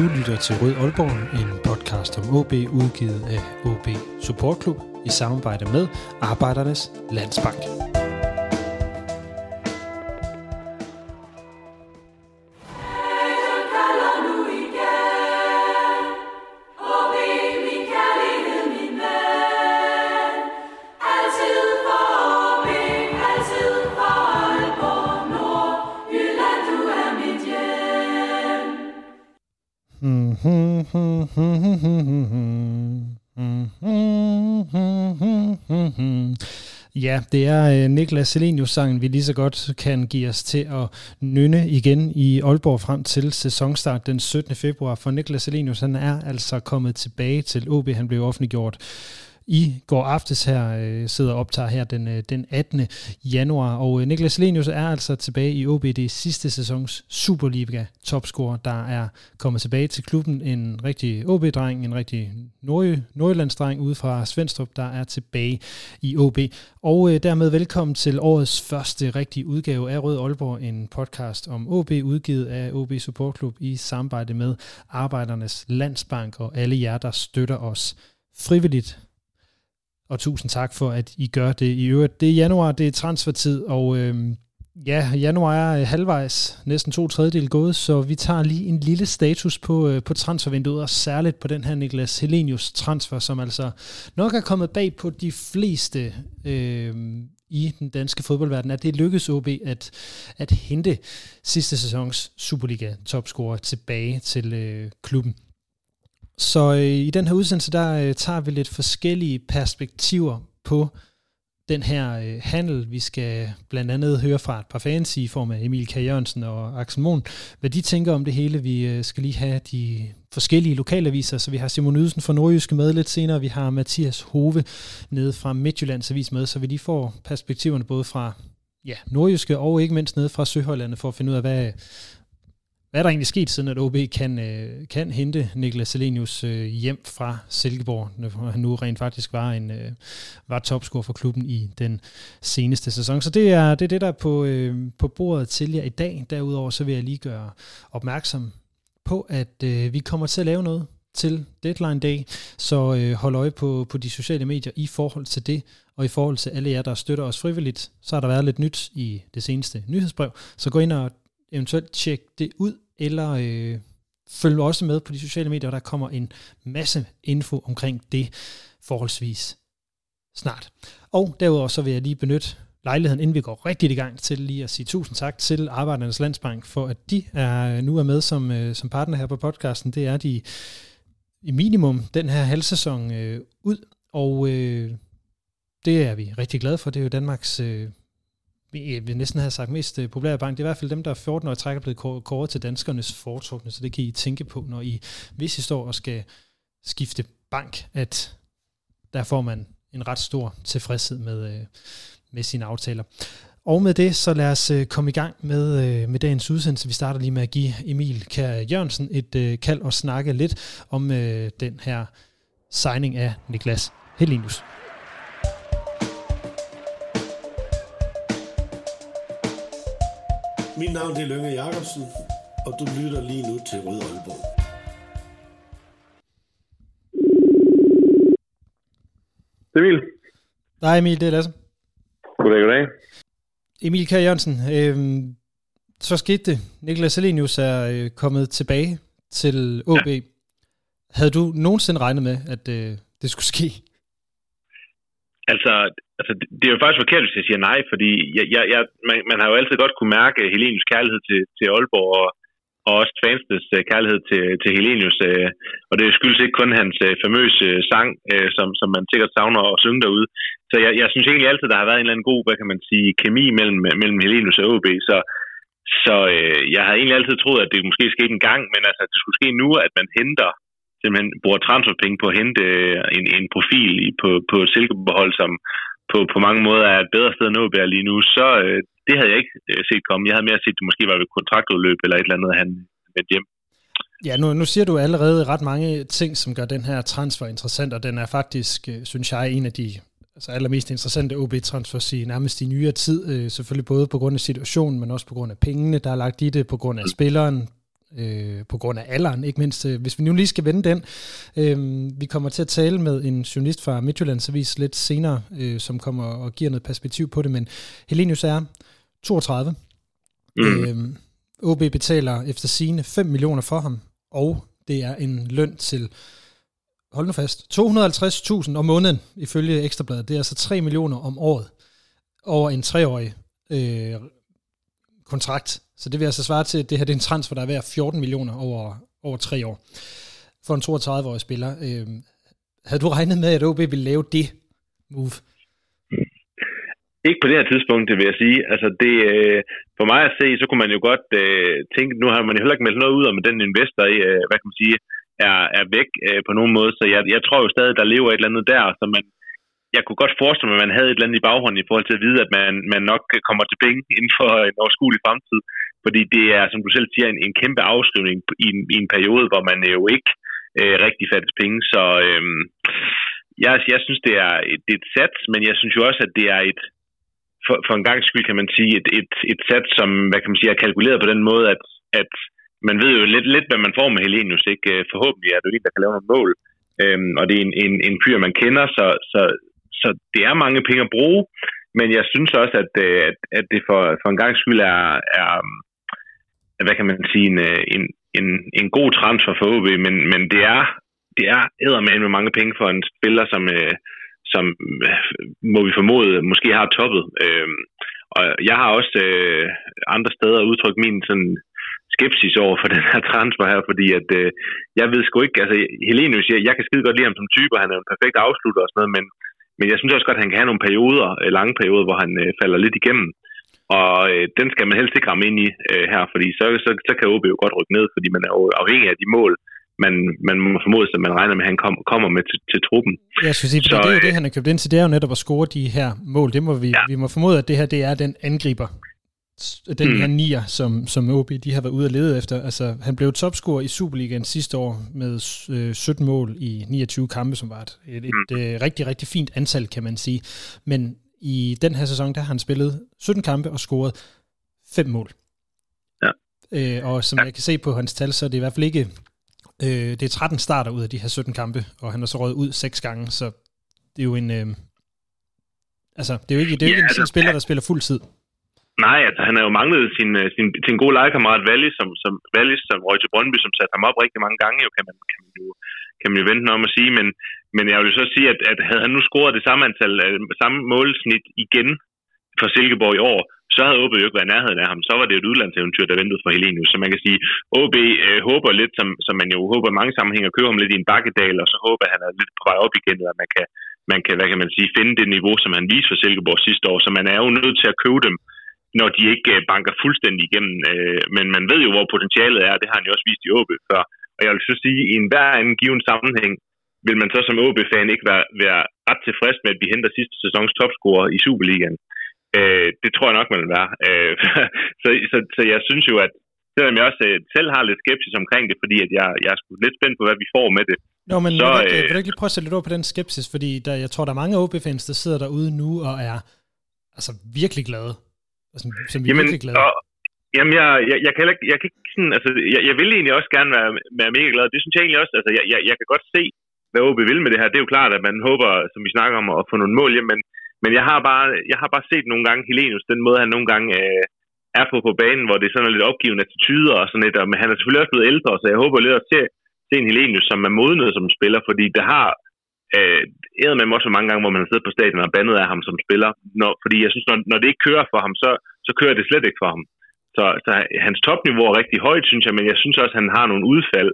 Du lytter til Rød Aalborg, en podcast om OB udgivet af OB Support Club i samarbejde med Arbejdernes Landsbank. Det er øh, Niklas Selenius-sangen, vi lige så godt kan give os til at nynne igen i Aalborg frem til sæsonstart den 17. februar. For Niklas Selenius, han er altså kommet tilbage til OB. Han blev offentliggjort i går aftes her, øh, sidder og optager her den, øh, den 18. januar. Og øh, Niklas Lenius er altså tilbage i OB, det sidste sæsons Superliga topscorer, der er kommet tilbage til klubben. En rigtig OB-dreng, en rigtig nord- nordjyllandsdreng ude fra Svendstrup, der er tilbage i OB. Og øh, dermed velkommen til årets første rigtige udgave af Rød Aalborg, en podcast om OB, udgivet af OB Support Club i samarbejde med Arbejdernes Landsbank og alle jer, der støtter os frivilligt og tusind tak for, at I gør det. I øvrigt, det er januar, det er transfertid, og øh, ja, januar er øh, halvvejs, næsten to tredjedel gået, så vi tager lige en lille status på, øh, på transfervinduet, og særligt på den her Niklas Helenius transfer, som altså nok er kommet bag på de fleste øh, i den danske fodboldverden, at det lykkedes OB at, at hente sidste sæsons Superliga-topscorer tilbage til øh, klubben. Så øh, i den her udsendelse, der øh, tager vi lidt forskellige perspektiver på den her øh, handel. Vi skal blandt andet høre fra et par fans i form af Emil K. Jørgensen og Axel Mohn, hvad de tænker om det hele. Vi øh, skal lige have de forskellige lokalaviser, så vi har Simon Ydelsen fra Nordjyske med lidt senere, vi har Mathias Hove nede fra Midtjyllands Avis med, så vi lige får perspektiverne både fra ja, Nordjyske og ikke mindst nede fra Søhøjlandet for at finde ud af, hvad, hvad er der egentlig sket, siden at OB kan, øh, kan hente Niklas Selenius øh, hjem fra Silkeborg, når han nu rent faktisk var en øh, var topscorer for klubben i den seneste sæson. Så det er det, er det der er på, øh, på bordet til jer i dag. Derudover så vil jeg lige gøre opmærksom på, at øh, vi kommer til at lave noget til Deadline Day, så øh, hold øje på, på de sociale medier i forhold til det, og i forhold til alle jer, der støtter os frivilligt, så har der været lidt nyt i det seneste nyhedsbrev, så gå ind og eventuelt tjek det ud, eller øh, følg også med på de sociale medier, der kommer en masse info omkring det forholdsvis snart. Og derudover så vil jeg lige benytte lejligheden, inden vi går rigtig i gang, til lige at sige tusind tak til Arbejdernes Landsbank, for at de er, nu er med som, øh, som partner her på podcasten. Det er de i minimum den her halvsæson øh, ud, og øh, det er vi rigtig glade for. Det er jo Danmarks øh, vi øh, vil næsten have sagt mest øh, populære bank, det er i hvert fald dem, der er 14 år i træk er blevet kåret til danskernes foretrukne, så det kan I tænke på, når I, hvis I står og skal skifte bank, at der får man en ret stor tilfredshed med, øh, med sine aftaler. Og med det, så lad os komme i gang med, med dagens udsendelse. Vi starter lige med at give Emil Kær Jørgensen et kald og snakke lidt om den her signing af Niklas Helinius. Mit navn er Lønge Jacobsen, og du lytter lige nu til Rød Aalborg. Det er Emil. Nej, Emil, det er Lasse. Goddag, goddag. Emil K. Jørgensen, øh, så skete det. Niklas Selenius er øh, kommet tilbage til OB. Ja. Havde du nogensinde regnet med, at øh, det skulle ske? Altså, altså, det er jo faktisk forkert, hvis jeg siger nej, fordi jeg, jeg, jeg, man, man har jo altid godt kunne mærke Helenius kærlighed til, til Aalborg, og, og også fansens øh, kærlighed til, til Helenius. Øh, og det skyldes ikke kun hans uh, famøse sang, som, som man sikkert savner at synge derude. Så jeg, jeg synes egentlig altid, der har været en eller anden god, hvad kan man sige, kemi mellem, mellem Helenius og OB. Så, så øh, jeg har egentlig altid troet, at det måske skete en gang, men altså, det skulle ske nu, at man henter simpelthen bruger transferpenge på at hente en, en profil på, på Silkeborg, som, på, på mange måder er et bedre sted at nå lige nu, så øh, det havde jeg ikke øh, set komme. Jeg havde mere set, at det måske var ved kontraktudløb eller et eller andet, han vendte hjem. Ja, nu, nu siger du allerede ret mange ting, som gør den her transfer interessant, og den er faktisk, øh, synes jeg, en af de altså allermest interessante OB-transfers i nærmest i nyere tid. Øh, selvfølgelig både på grund af situationen, men også på grund af pengene, der er lagt i det, på grund af spilleren, øh, på grund af alderen, ikke mindst. Øh, hvis vi nu lige skal vende den, øh, vi kommer til at tale med en journalist fra Midtjyllands Avis lidt senere, øh, som kommer og giver noget perspektiv på det, men Helenius er 32. Mm. Øh, OB betaler efter sine 5 millioner for ham, og det er en løn til, hold nu fast, 250.000 om måneden, ifølge Ekstrabladet. Det er altså 3 millioner om året over en treårig øh, kontrakt. Så det vil altså svare til, at det her det er en transfer, der er værd 14 millioner over, over tre år for en 32-årig spiller. Øh, havde du regnet med, at OB ville lave det move? Ikke på det her tidspunkt, det vil jeg sige. Altså det, øh, for mig at se, så kunne man jo godt øh, tænke, nu har man jo heller ikke meldt noget ud om, at den investor, øh, hvad kan man sige, er, er væk øh, på nogen måde. Så jeg, jeg tror jo stadig, der lever et eller andet der, så man, jeg kunne godt forestille mig, at man havde et eller andet i baghånden i forhold til at vide, at man, man nok kommer til penge inden for en overskuelig fremtid. Fordi det er, som du selv siger, en, en kæmpe afskrivning i en, i en periode, hvor man jo ikke øh, rigtig fattes penge. Så øh, jeg, jeg synes, det er, et, det er et sats, men jeg synes jo også, at det er et, for, for en gang skyld kan man sige, et, et, et sats, som hvad kan man sige, er kalkuleret på den måde, at, at man ved jo lidt, lidt, hvad man får med Helenius. Ikke? Øh, forhåbentlig er det jo en, der kan lave nogle mål. Øhm, og det er en, en, en fyr, man kender, så, så, så det er mange penge at bruge. Men jeg synes også, at, øh, at, at det for, for en gang skyld er, er, øh, hvad kan man sige, en, øh, en, en, en god transfer for OB, men, men det er det er med mange penge for en spiller, som, øh, som må vi formode måske har toppet. Øh, og jeg har også øh, andre steder udtrykt min sådan, skepsis over for den her transfer her, fordi at øh, jeg ved sgu ikke, altså Helenius, jeg, jeg kan skide godt lide ham som type, han er en perfekt afslutter og sådan noget, men, men jeg synes også godt, at han kan have nogle perioder, øh, lange perioder, hvor han øh, falder lidt igennem. Og øh, den skal man helst ikke ramme ind i øh, her, fordi så, så, så kan OB jo godt rykke ned, fordi man er jo afhængig af de mål, man, man må formode, at man regner med, at han kom, kommer med til, til truppen. Jeg skal sige, så, det er jo det, han har købt ind til, det er jo netop at score de her mål. Det må vi, ja. vi må formode, at det her det er den angriber, den mm. her nier, som, som OB de har været ude og lede efter. Altså, han blev topscorer i Superligaen sidste år med øh, 17 mål i 29 kampe, som var et, et, et mm. øh, rigtig, rigtig fint antal, kan man sige. Men i den her sæson, der har han spillet 17 kampe og scoret 5 mål. Ja. Øh, og som ja. jeg kan se på hans tal, så er det i hvert fald ikke... Øh, det er 13 starter ud af de her 17 kampe, og han har så røget ud 6 gange, så det er jo en... Øh, altså, det er jo ikke, det er jo ikke ja, en altså, spiller, der spiller fuld tid. Nej, altså han har jo manglet sin, øh, sin, sin gode legekammerat Wallis, som, som, Wallis, som røg til Brøndby, som satte ham op rigtig mange gange, jo, kan, man, kan, man jo, kan man jo vente om at sige. Men, men jeg vil så sige, at, at havde han nu scoret det samme antal, øh, samme målsnit igen for Silkeborg i år, så havde OB jo ikke været i nærheden af ham. Så var det jo et udlandseventyr, der ventede for Helenius. Så man kan sige, OB øh, håber lidt, som, som man jo håber i mange sammenhænge, at køre ham lidt i en bakkedal, og så håber at han er lidt på vej op igen, eller man kan, man kan, hvad kan man sige, finde det niveau, som han viste for Silkeborg sidste år. Så man er jo nødt til at købe dem når de ikke øh, banker fuldstændig igennem. Øh, men man ved jo, hvor potentialet er, det har han jo også vist i OB før. Og jeg vil så sige, at i enhver anden given sammenhæng, vil man så som OB-fan ikke være, være ret tilfreds med, at vi henter sidste sæsons topscorer i Superligaen. Øh, det tror jeg nok, man vil være. Øh, så, så, så jeg synes jo, at selvom jeg også øh, selv har lidt skepsis omkring det, fordi at jeg, jeg er sgu lidt spændt på, hvad vi får med det. Nå, men så, vil, du, øh, vil du ikke lige prøve at sætte lidt over på den skepsis, fordi der, jeg tror, der er mange OB-fans, der sidder derude nu og er altså virkelig glade Altså, som vi jamen, er glade. Og, jamen, jeg, jeg, jeg, kan ikke, jeg kan ikke sådan, altså, jeg, jeg vil egentlig også gerne være, være mega glad. Det synes jeg egentlig også, altså, jeg, jeg, jeg kan godt se, hvad OB vil med det her. Det er jo klart, at man håber, som vi snakker om, at få nogle mål hjem, men, men jeg, har bare, jeg har bare set nogle gange Helenius, den måde, han nogle gange øh, er på på banen, hvor det er sådan lidt opgivende attityder og sådan lidt, og, men han er selvfølgelig også blevet ældre, så jeg håber lidt at se, se en Helenius, som er modnet som spiller, fordi det har øh, æret med også mange gange, hvor man har siddet på stadion og bandet af ham som spiller. Når, fordi jeg synes, når, når det ikke kører for ham, så, så kører det slet ikke for ham. Så, så hans topniveau er rigtig højt, synes jeg, men jeg synes også, at han har nogle udfald.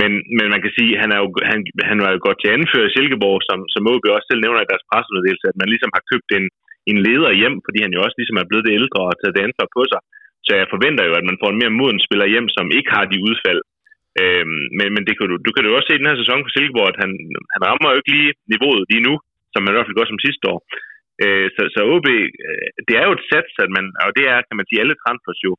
Men, men man kan sige, at han er jo, han, han var jo godt til anfører i Silkeborg, som, som OB også selv nævner i deres pressemeddelelse, at man ligesom har købt en, en leder hjem, fordi han jo også ligesom er blevet det ældre og taget det ansvar på sig. Så jeg forventer jo, at man får en mere moden spiller hjem, som ikke har de udfald, Øhm, men men det kan du, du kan jo også se i den her sæson for Silkeborg, at han, han rammer jo ikke lige niveauet lige nu, som man i hvert fald gør som sidste år. Øh, så, så OB, øh, det er jo et sats, at man, og det er, kan man sige, alle transfers jo.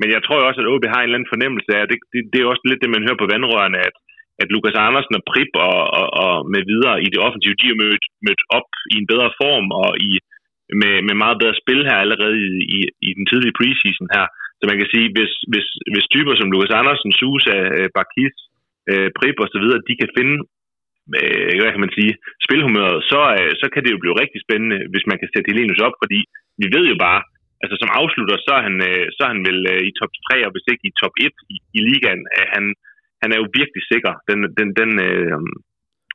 Men jeg tror også, at OB har en eller anden fornemmelse af, det, det, det er også lidt det, man hører på vandrørene, at, at Lukas Andersen og Prip og, og, og med videre i det offensive, de er mødt, mødt op i en bedre form og i, med, med meget bedre spil her allerede i, i, i den tidlige preseason her. Så man kan sige, hvis, hvis, hvis typer som Lukas Andersen, Susa, øh, Bakis, Barkis, Prip og så videre, de kan finde øh, hvad kan man sige, spilhumøret, så, så kan det jo blive rigtig spændende, hvis man kan sætte Helenius op, fordi vi ved jo bare, altså som afslutter, så er han, så er han vel i top 3, og hvis ikke i top 1 i, i ligaen. Han, han er jo virkelig sikker. Den, den, den, øh,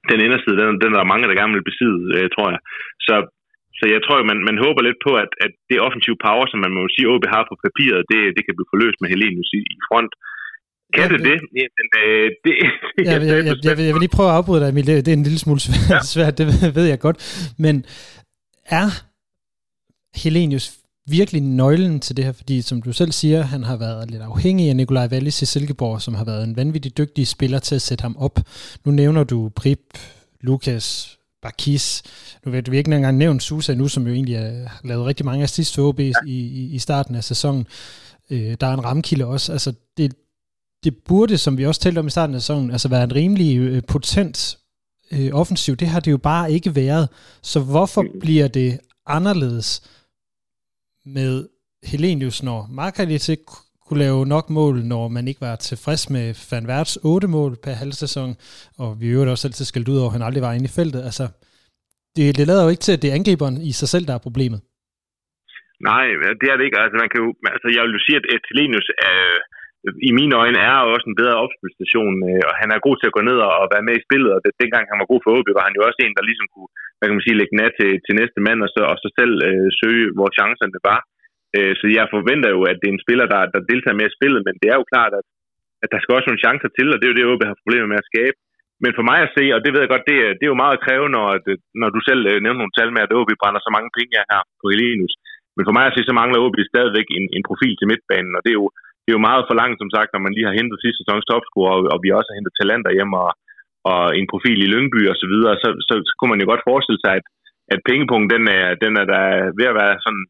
den inderside, den, den er der mange, der gerne vil besidde, øh, tror jeg. Så, så jeg tror, man, man håber lidt på, at, at det offensive power, som man må sige, OB har på papiret, det, det kan blive forløst med Helenius i, i front. Kan ja, det det? Jamen, øh, det jeg, jeg, jeg, jeg, jeg, vil, jeg vil lige prøve at afbryde dig, Emil. Det er en lille smule svært, ja. svært det ved jeg godt. Men er Helenius virkelig nøglen til det her, fordi som du selv siger, han har været lidt afhængig af Nikolaj Wallis i Silkeborg, som har været en vanvittig dygtig spiller til at sætte ham op. Nu nævner du Prip, Lukas, Bakis. Nu ved vi ikke engang nævnt Susa nu, som jo egentlig har lavet rigtig mange assist for OB ja. i, i, i starten af sæsonen. Øh, der er en ramkilde også. Altså, det, det burde, som vi også talte om i starten af sæsonen, altså være en rimelig øh, potent øh, offensiv. Det har det jo bare ikke været. Så hvorfor mm. bliver det anderledes? med Helenius, når Markalic ikke skulle lave nok mål, når man ikke var tilfreds med Van Verts 8 mål per halv sæson, og vi øvrigt også altid skældt ud over, at han aldrig var inde i feltet. Altså, det, det lader jo ikke til, at det er angriberen i sig selv, der er problemet. Nej, det er det ikke. Altså, man kan jo, altså, jeg vil jo sige, at Helenius er, i mine øjne er også en bedre opspilstation, øh, og han er god til at gå ned og være med i spillet, og det, dengang han var god for OB, var han jo også en, der ligesom kunne, hvad kan man sige, lægge nat til, til næste mand, og så, og så selv øh, søge, hvor chancerne var. Øh, så jeg forventer jo, at det er en spiller, der, der deltager med i spillet, men det er jo klart, at, at der skal også nogle chancer til, og det er jo det, OB har problemer med at skabe. Men for mig at se, og det ved jeg godt, det, det er jo meget krævende, når, at, når du selv øh, nævner nogle tal med, at OB brænder så mange penge her på Elinus. Men for mig at se, så mangler OB stadigvæk en, en profil til midtbanen, og det er jo det er jo meget for langt, som sagt, når man lige har hentet sidste sæsons topscorer, og, og vi også har hentet talenter hjem og, og en profil i Lyngby og så videre, så, så, så kunne man jo godt forestille sig, at, at pengepunkten, den er, den er der ved at være sådan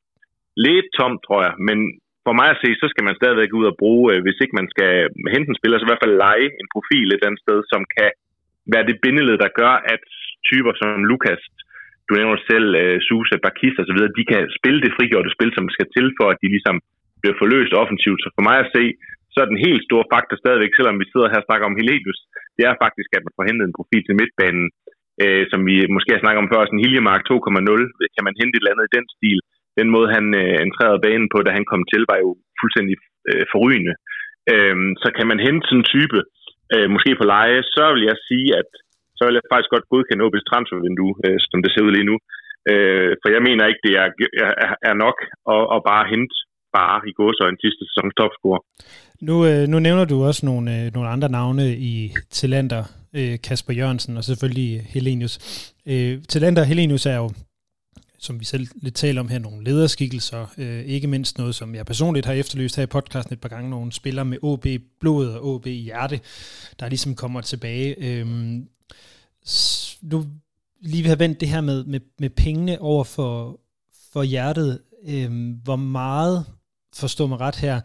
lidt tom, tror jeg. Men for mig at se, så skal man stadigvæk ud og bruge, øh, hvis ikke man skal hente en spiller, så i hvert fald lege en profil et andet sted, som kan være det bindeled, der gør, at typer som Lukas, du nævner selv, øh, uh, Susa, Bakis osv., så videre, de kan spille det frigjorte spil, som skal til for, at de ligesom bliver forløst offensivt. Så for mig at se, så er den helt store faktor stadigvæk, selvom vi sidder her og snakker om Helenius, det er faktisk, at man får hentet en profil til midtbanen, øh, som vi måske har snakket om før, sådan Hiljemark 2.0, kan man hente et eller andet i den stil. Den måde, han øh, entrerede banen på, da han kom til, var jo fuldstændig øh, forrygende. Øh, så kan man hente sådan en type, øh, måske på leje, så vil jeg sige, at så vil jeg faktisk godt godkende OB's transfervindue, øh, som det ser ud lige nu. Øh, for jeg mener ikke, det er, er, er nok at, at bare hente bare i en sidste sæson topscorer. Nu, øh, nu nævner du også nogle, øh, nogle andre navne i Tillander, øh, Kasper Jørgensen og selvfølgelig Helenius. Øh, Tillander og Helenius er jo som vi selv lidt taler om her, nogle lederskikkelser. Øh, ikke mindst noget, som jeg personligt har efterlyst her i podcasten et par gange, nogle spillere med OB blod og OB hjerte, der ligesom kommer tilbage. Øh, nu lige vi har vendt det her med, med, med pengene over for, for hjertet. Øh, hvor meget forstå mig ret her,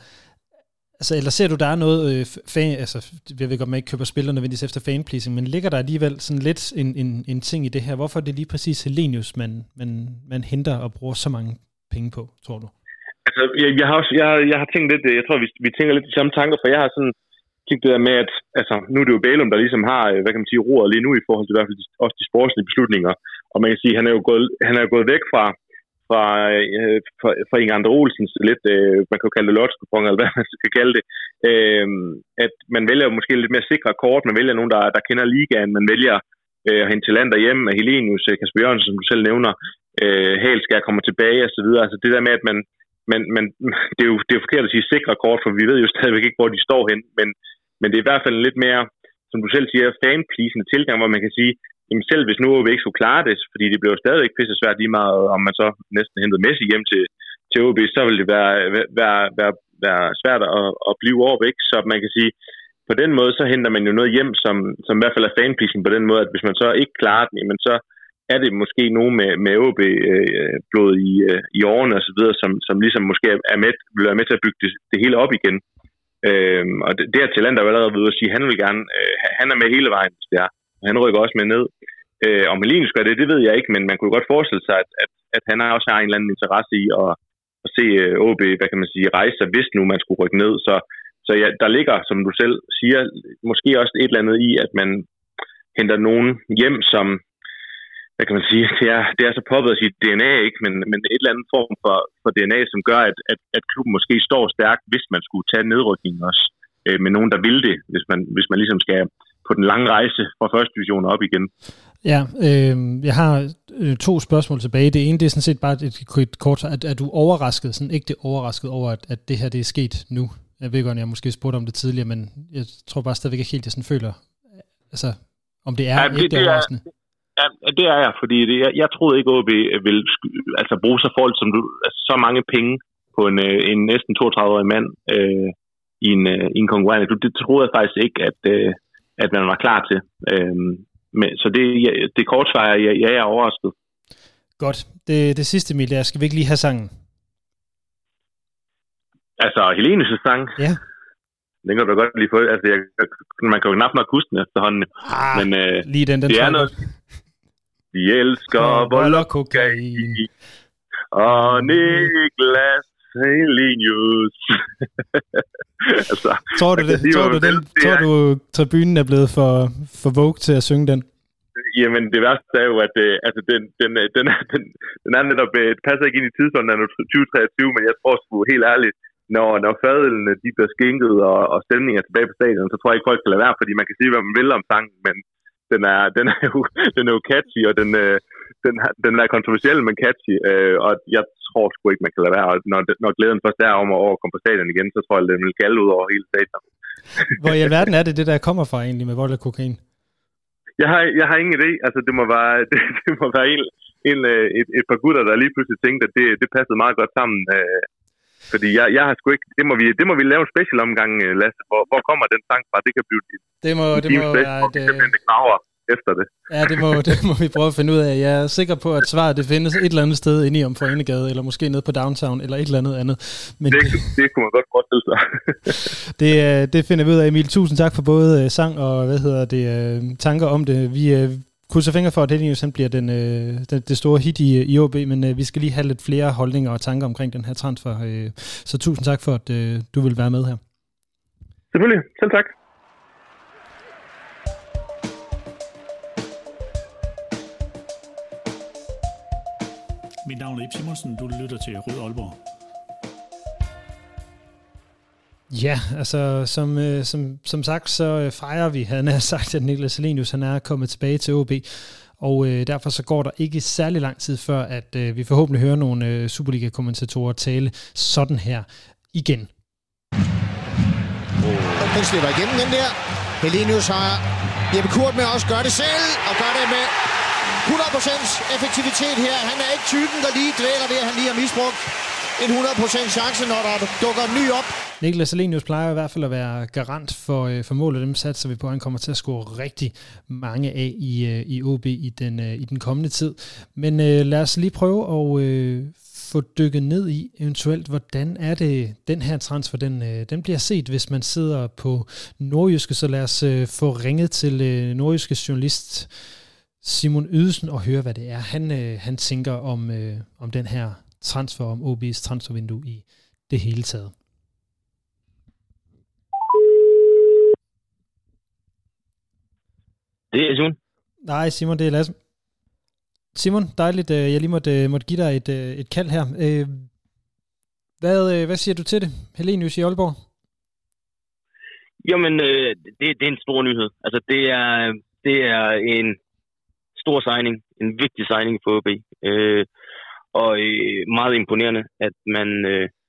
altså, eller ser du, der er noget, øh, fan, altså, jeg ved godt, man ikke køber spillere nødvendigvis efter fanpleasing, men ligger der alligevel sådan lidt en, en, en ting i det her? Hvorfor er det lige præcis Helenius, man, man, man henter og bruger så mange penge på, tror du? Altså, jeg, jeg, har også, jeg, jeg har tænkt lidt, øh, jeg tror, vi, vi tænker lidt de samme tanker, for jeg har sådan kigget det med, at altså, nu er det jo Bælum, der ligesom har, øh, hvad kan man sige, roret lige nu i forhold til i hvert fald også de sportslige beslutninger. Og man kan sige, han er jo gået, han er jo gået væk fra, fra, øh, fra, fra Inge Andre Olsens lidt, øh, man kan jo kalde det lotskupon, eller hvad man skal kalde det, øh, at man vælger måske lidt mere sikre kort, man vælger nogen, der, der kender ligaen, man vælger øh, at hente til land derhjemme, af Helenius, øh, Kasper Jørgensen, som du selv nævner, øh, Halskær kommer tilbage og så videre. Altså det der med, at man, man, man det, er jo, det er jo forkert at sige sikre kort, for vi ved jo stadigvæk ikke, hvor de står hen, men, men det er i hvert fald en lidt mere, som du selv siger, fanpleasende tilgang, hvor man kan sige, jamen selv hvis nu vi ikke skulle klare det, fordi det blev stadigvæk pisse svært lige meget, om man så næsten hentede Messi hjem til, til OB, så ville det være, være, være, være svært at, at blive over væk. Så man kan sige, på den måde, så henter man jo noget hjem, som, som i hvert fald er fanpleasing på den måde, at hvis man så ikke klarer den, jamen så er det måske nogen med, med OB-blod øh, i, øh, i årene og så videre, som, som ligesom måske er med, vil være med til at bygge det, det hele op igen. Øhm, og det, det er der jo allerede ved at sige, at han vil gerne, øh, han er med hele vejen, hvis det er. Han rykker også med ned. Øh, om Helenius gør det, det ved jeg ikke, men man kunne godt forestille sig, at, at, at han også har en eller anden interesse i at, at se øh, AB, OB, hvad kan man sige, rejse sig, hvis nu man skulle rykke ned. Så, så ja, der ligger, som du selv siger, måske også et eller andet i, at man henter nogen hjem, som, hvad kan man sige, det er, det er så poppet at sige DNA, ikke? Men, men et eller andet form for, for DNA, som gør, at, at, at klubben måske står stærkt, hvis man skulle tage nedrykningen også, øh, med nogen, der vil det, hvis man, hvis man ligesom skal på den lange rejse fra første division op igen. Ja, øh, jeg har øh, to spørgsmål tilbage. Det ene det er sådan set bare et, et kort, at er du overrasket, sådan ikke det overrasket over, at, at det her det er sket nu? Jeg ved godt, jeg måske spurgt om det tidligere, men jeg tror bare stadigvæk ikke helt, jeg sådan føler, altså om det er ja, det, ikke det, overraskende. Er, ja, det er jeg, fordi det, jeg, jeg troede ikke, at OB vil altså, bruge så forhold som du, altså, så mange penge på en, øh, en næsten 32-årig mand øh, i, en, øh, i en konkurrent. Det troede jeg faktisk ikke, at, øh, at man var klar til. Øh, men, så det, det kort svar er, ja, jeg er overrasket. Godt. Det, det sidste, Emilie, skal vi ikke lige have sangen? Altså, Helenes sang? Ja. Den kan du godt lige få. Altså, jeg, man kan jo knap nok huske den efterhånden. Ah, men, øh, lige den, den det er noget. Vi elsker vold og kokain. Og Niklas Helenius. altså, tror du, det, tror, du, den, tror du, tribunen er blevet for, for Vogue til at synge den? Jamen, det værste er jo, at øh, altså, den, den, den, den, den er netop, øh, det passer ikke ind i tidsånden af 2023, men jeg tror sgu helt ærligt, når, når fadelene de bliver skænket og, og stemningen er tilbage på stadion, så tror jeg ikke, folk kan lade være, fordi man kan sige, hvad man vil om sangen, men den er, den er, jo, den er jo catchy, og den, øh, den, den er kontroversiel, men catchy, øh, og jeg tror sgu ikke, man kan lade være. Og når, når glæden først er om at komme på stadion igen, så tror jeg, den vil kalde ud over hele stadion. Hvor i alverden er det, det der kommer fra egentlig med vold og kokain? Jeg har, jeg har ingen idé. Altså, det må være, det, det må være en, en, øh, et, et par gutter, der lige pludselig tænkte, at det, det passede meget godt sammen. Øh, fordi jeg, jeg har sgu ikke... Det må, vi, det må vi lave en special omgang, øh, Lasse. Hvor, hvor kommer den sang fra? Det kan blive... Det må, det må være... Det, det efter det. Ja, det må, det må vi prøve at finde ud af. Jeg er sikker på, at svaret det findes et eller andet sted inde i Omforenegade, eller måske nede på Downtown, eller et eller andet andet. Men det, det kunne man godt forestille sig. det, det finder vi ud af, Emil. Tusind tak for både øh, sang og hvad hedder det, tanker om det. Vi, krydser fingre for, at Helios han bliver den, øh, den, det store hit i, i OB, men øh, vi skal lige have lidt flere holdninger og tanker omkring den her transfer. Øh, så tusind tak for, at øh, du vil være med her. Selvfølgelig. Selv tak. Mit navn er Ip Simonsen. Du lytter til Rød Aalborg. Ja, altså som, øh, som, som sagt, så øh, fejrer vi, han har sagt, at Niklas Selenius han er kommet tilbage til OB, og øh, derfor så går der ikke særlig lang tid før, at øh, vi forhåbentlig hører nogle øh, Superliga-kommentatorer tale sådan her igen. Den slipper igennem den der. Helenius har Jeppe Kurt med også gør det selv, og gør det med 100% effektivitet her. Han er ikke typen, der lige dvæler det, han lige har misbrugt en 100% chance, når der dukker en ny op. Niklas Alenius plejer i hvert fald at være garant for, øh, for målet, dem satser vi på, at han kommer til at score rigtig mange af i, øh, i OB i den, øh, i den kommende tid. Men øh, lad os lige prøve at øh, få dykket ned i eventuelt, hvordan er det, den her transfer, den, øh, den bliver set, hvis man sidder på Nordjyske, så lad os øh, få ringet til øh, Nordjyske journalist Simon Ydelsen og høre, hvad det er, han, øh, han tænker om, øh, om den her transfer, om OB's transfervindue i det hele taget. Det er Simon. Nej, Simon, det er Lasse. Simon, dejligt, øh, jeg lige måtte, øh, måtte give dig et, øh, et kald her. Hvad, hvad siger du til det? Helenius i Aalborg? Jamen, det, det er en stor nyhed. Altså, det er, det er en stor signing, en vigtig signing for OB. Øh, og øh, meget imponerende, at man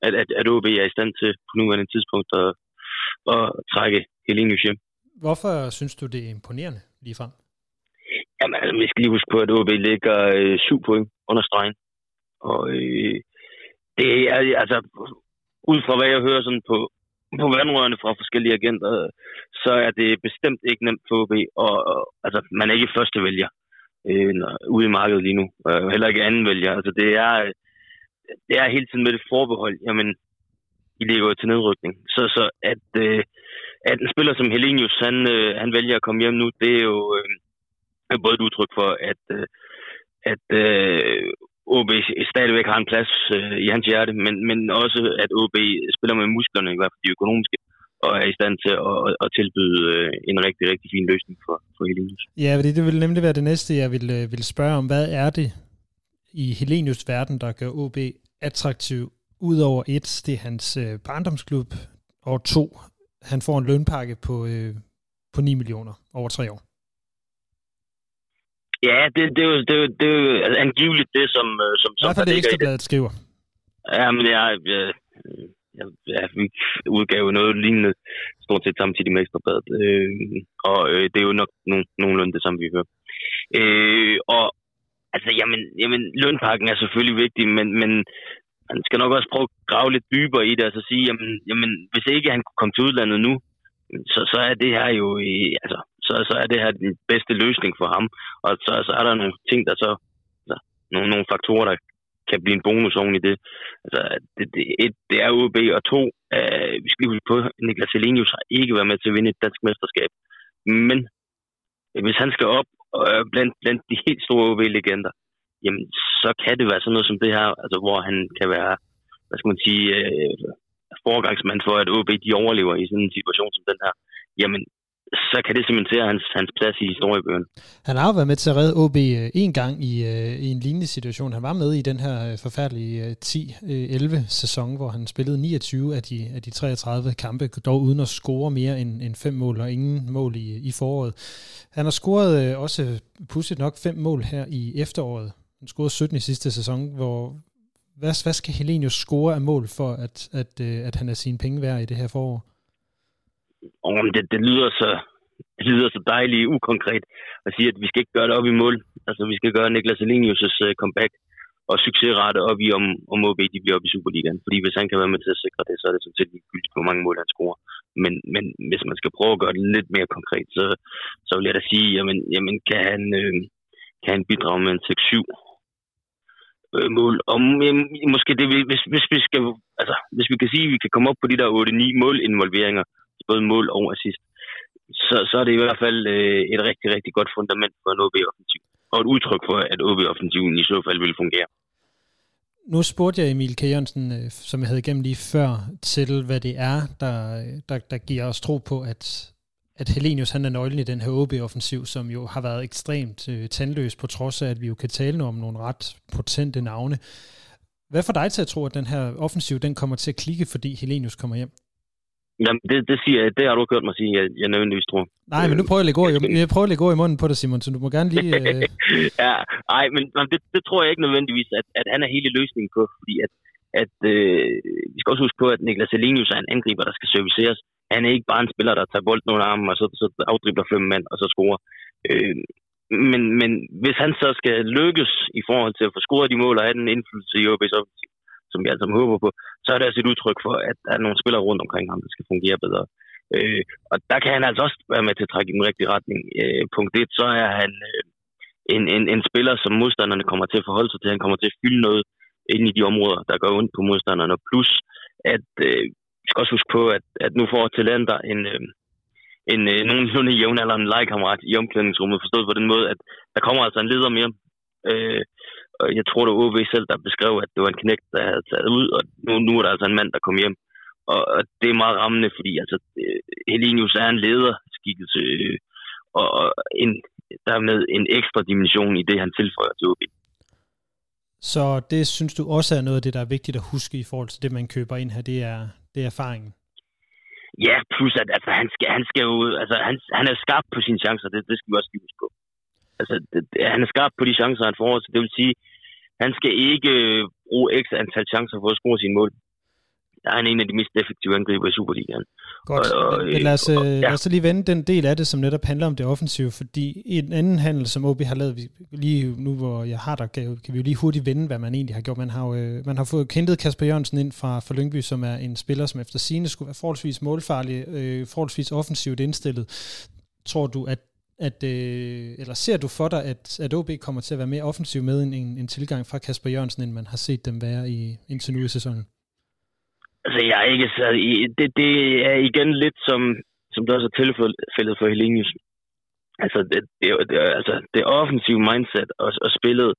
at, at, at OB er i stand til på nuværende tidspunkt at, at trække Helenius hjem. Hvorfor synes du, det er imponerende lige frem? Jamen, altså, vi skal lige huske på, at OB ligger øh, syv point under stregen. Og øh, det er altså, ud fra hvad jeg hører sådan på, på vandrørene fra forskellige agenter, så er det bestemt ikke nemt for OB. Og, og altså, man er ikke første vælger øh, ude i markedet lige nu. Øh, heller ikke anden vælger. Altså, det er, det er hele tiden med det forbehold. Jamen, I ligger jo til nedrykning. Så, så at, øh, at en spiller som Helenius, han, øh, han vælger at komme hjem nu, det er jo øh, både et udtryk for, at, øh, at øh, OB stadigvæk har en plads øh, i hans hjerte, men, men også at OB spiller med musklerne, i hvert fald de økonomiske, og er i stand til at, at, at tilbyde øh, en rigtig, rigtig fin løsning for, for Helenius. Ja, fordi det vil nemlig være det næste, jeg vil, øh, vil spørge om. Hvad er det i Helenius verden, der gør OB attraktiv? Udover et, det er hans øh, barndomsklub, og to, han får en lønpakke på, øh, på 9 millioner over tre år. Ja, det, det, er jo, det, er jo, det er jo altså, angiveligt det, som... som, I hvert fald det ekstrabladet skriver. Ja, men jeg, jeg, ja, vi udgav noget lignende stort set samtidig med ekstrabladet. Øh, og øh, det er jo nok no, nogenlunde det samme, vi hører. Øh, og altså, jamen, jamen, lønpakken er selvfølgelig vigtig, men, men man skal nok også prøve at grave lidt dybere i det, og så sige, jamen, jamen hvis ikke han kunne komme til udlandet nu, så, så er det her jo, i, altså, så, så er det her den bedste løsning for ham. Og så, så er der nogle ting, der så, altså, nogle, nogle faktorer, der kan blive en bonus oven i det. Altså, det, det, et, det er UB, og to, øh, vi skal lige huske på, Niklas Elenius har ikke været med til at vinde et dansk mesterskab. Men øh, hvis han skal op øh, blandt, blandt de helt store OB-legender, jamen, så kan det være sådan noget som det her, altså, hvor han kan være, hvad skal man sige, øh, forgangsmand for, at OB de overlever i sådan en situation som den her. Jamen, så kan det cementere hans, hans plads i historiebøgerne. Han har jo været med til at redde OB øh, en gang i, øh, i en lignende situation. Han var med i den her øh, forfærdelige 10-11 sæson, hvor han spillede 29 af de, af de 33 kampe, dog uden at score mere end, end fem mål og ingen mål i, i foråret. Han har scoret også pudsigt nok fem mål her i efteråret. Han scorede 17 i sidste sæson, hvor hvad, hvad skal Helenius score af mål for, at, at, at han er sine penge værd i det her forår? Om det, det lyder så det lyder så dejligt ukonkret at sige, at vi skal ikke gøre det op i mål. Altså, vi skal gøre Niklas Elinius' øh, comeback og succesrate op i, om, om OB de bliver op i Superligaen. Fordi hvis han kan være med til at sikre det, så er det sådan set ligegyldigt, hvor mange mål han scorer. Men, men hvis man skal prøve at gøre det lidt mere konkret, så, så vil jeg da sige, jamen, jamen kan, han, øh, kan han bidrage med en 6-7 øh, mål. Og jamen, måske det, hvis, hvis, vi skal, altså, hvis vi kan sige, at vi kan komme op på de der 8-9 målinvolveringer, både mål og assist, så, så er det i hvert fald øh, et rigtig, rigtig godt fundament for en OB-offensiv. Og et udtryk for, at OB-offensiven i så fald vil fungere. Nu spurgte jeg Emil K. Jørgensen, øh, som jeg havde igennem lige før, til hvad det er, der, der, der giver os tro på, at, at Helenius han er nøglen i den her OB-offensiv, som jo har været ekstremt øh, tandløs, på trods af, at vi jo kan tale om nogle ret potente navne. Hvad får dig til at tro, at den her offensiv den kommer til at klikke, fordi Helenius kommer hjem? Jamen, det, det, siger, det har du hørt mig sige, jeg, jeg nødvendigvis tror. Nej, men nu prøver jeg at lægge ord, jeg prøver at lægge ord i munden på dig, Simon, så du må gerne lige... Øh... ja, nej, men det, det tror jeg ikke nødvendigvis, at, at han er hele løsningen på, fordi at, at øh, vi skal også huske på, at Niklas Elenius er en angriber, der skal serviceres. Han er ikke bare en spiller, der tager bolden under armen, og så, så afdribler fem mand, og så scorer. Øh, men, men hvis han så skal lykkes i forhold til at få scoret de mål og have den indflydelse i OB's offensiv, som vi altså håber på, så er det altså et udtryk for, at der er nogle spillere rundt omkring ham, der skal fungere bedre. Øh, og der kan han altså også være med til at trække i den rigtige retning. Øh, punkt 1, så er han øh, en, en, en spiller, som modstanderne kommer til at forholde sig til. Han kommer til at fylde noget ind i de områder, der går ondt på modstanderne. Plus, at øh, vi skal også huske på, at, at nu får Talander en, øh, en øh, nogenlunde jævnaldrende legekammerat i omklædningsrummet, forstået på den måde, at der kommer altså en leder mere. Øh, jeg tror, det var OV selv, der beskrev, at det var en knægt, der havde taget ud, og nu, nu er der altså en mand, der kom hjem. Og, og det er meget rammende, fordi altså, øh, Helinius er en lederskikkelse, øh, og, og en, dermed en ekstra dimension i det, han tilføjer til OB. Så det synes du også er noget af det, der er vigtigt at huske i forhold til det, man køber ind her, det er, det er erfaringen? Ja, plus at altså, han, skal, han skal jo, altså, han, han er skarp på sine chancer, det, det skal vi også huske på. Altså, det, han er skarp på de chancer, han får, så det vil sige, han skal ikke øh, bruge ekstra antal chancer for at score sine mål. Der er en af de mest effektive angriber i Superligaen. Godt, og, og, men lad os, øh, og, ja. lad os lige vende den del af det, som netop handler om det offensive, fordi i en anden handel, som OB har lavet, lige nu hvor jeg har der, kan vi jo lige hurtigt vende, hvad man egentlig har gjort. Man har jo, øh, man har fået kentet Kasper Jørgensen ind fra, fra Lyngby, som er en spiller, som efter sine skulle være forholdsvis målfarlig, øh, forholdsvis offensivt indstillet. Tror du, at at, øh, eller ser du for dig, at, at OB kommer til at være mere offensiv med en, en, en tilgang fra Kasper Jørgensen, end man har set dem være i, indtil nu i sæsonen? Altså, jeg er ikke så... Det, det er igen lidt som, som det også er tilfældet for Helinius. Altså, det, det, det, altså, det offensive mindset og, og spillet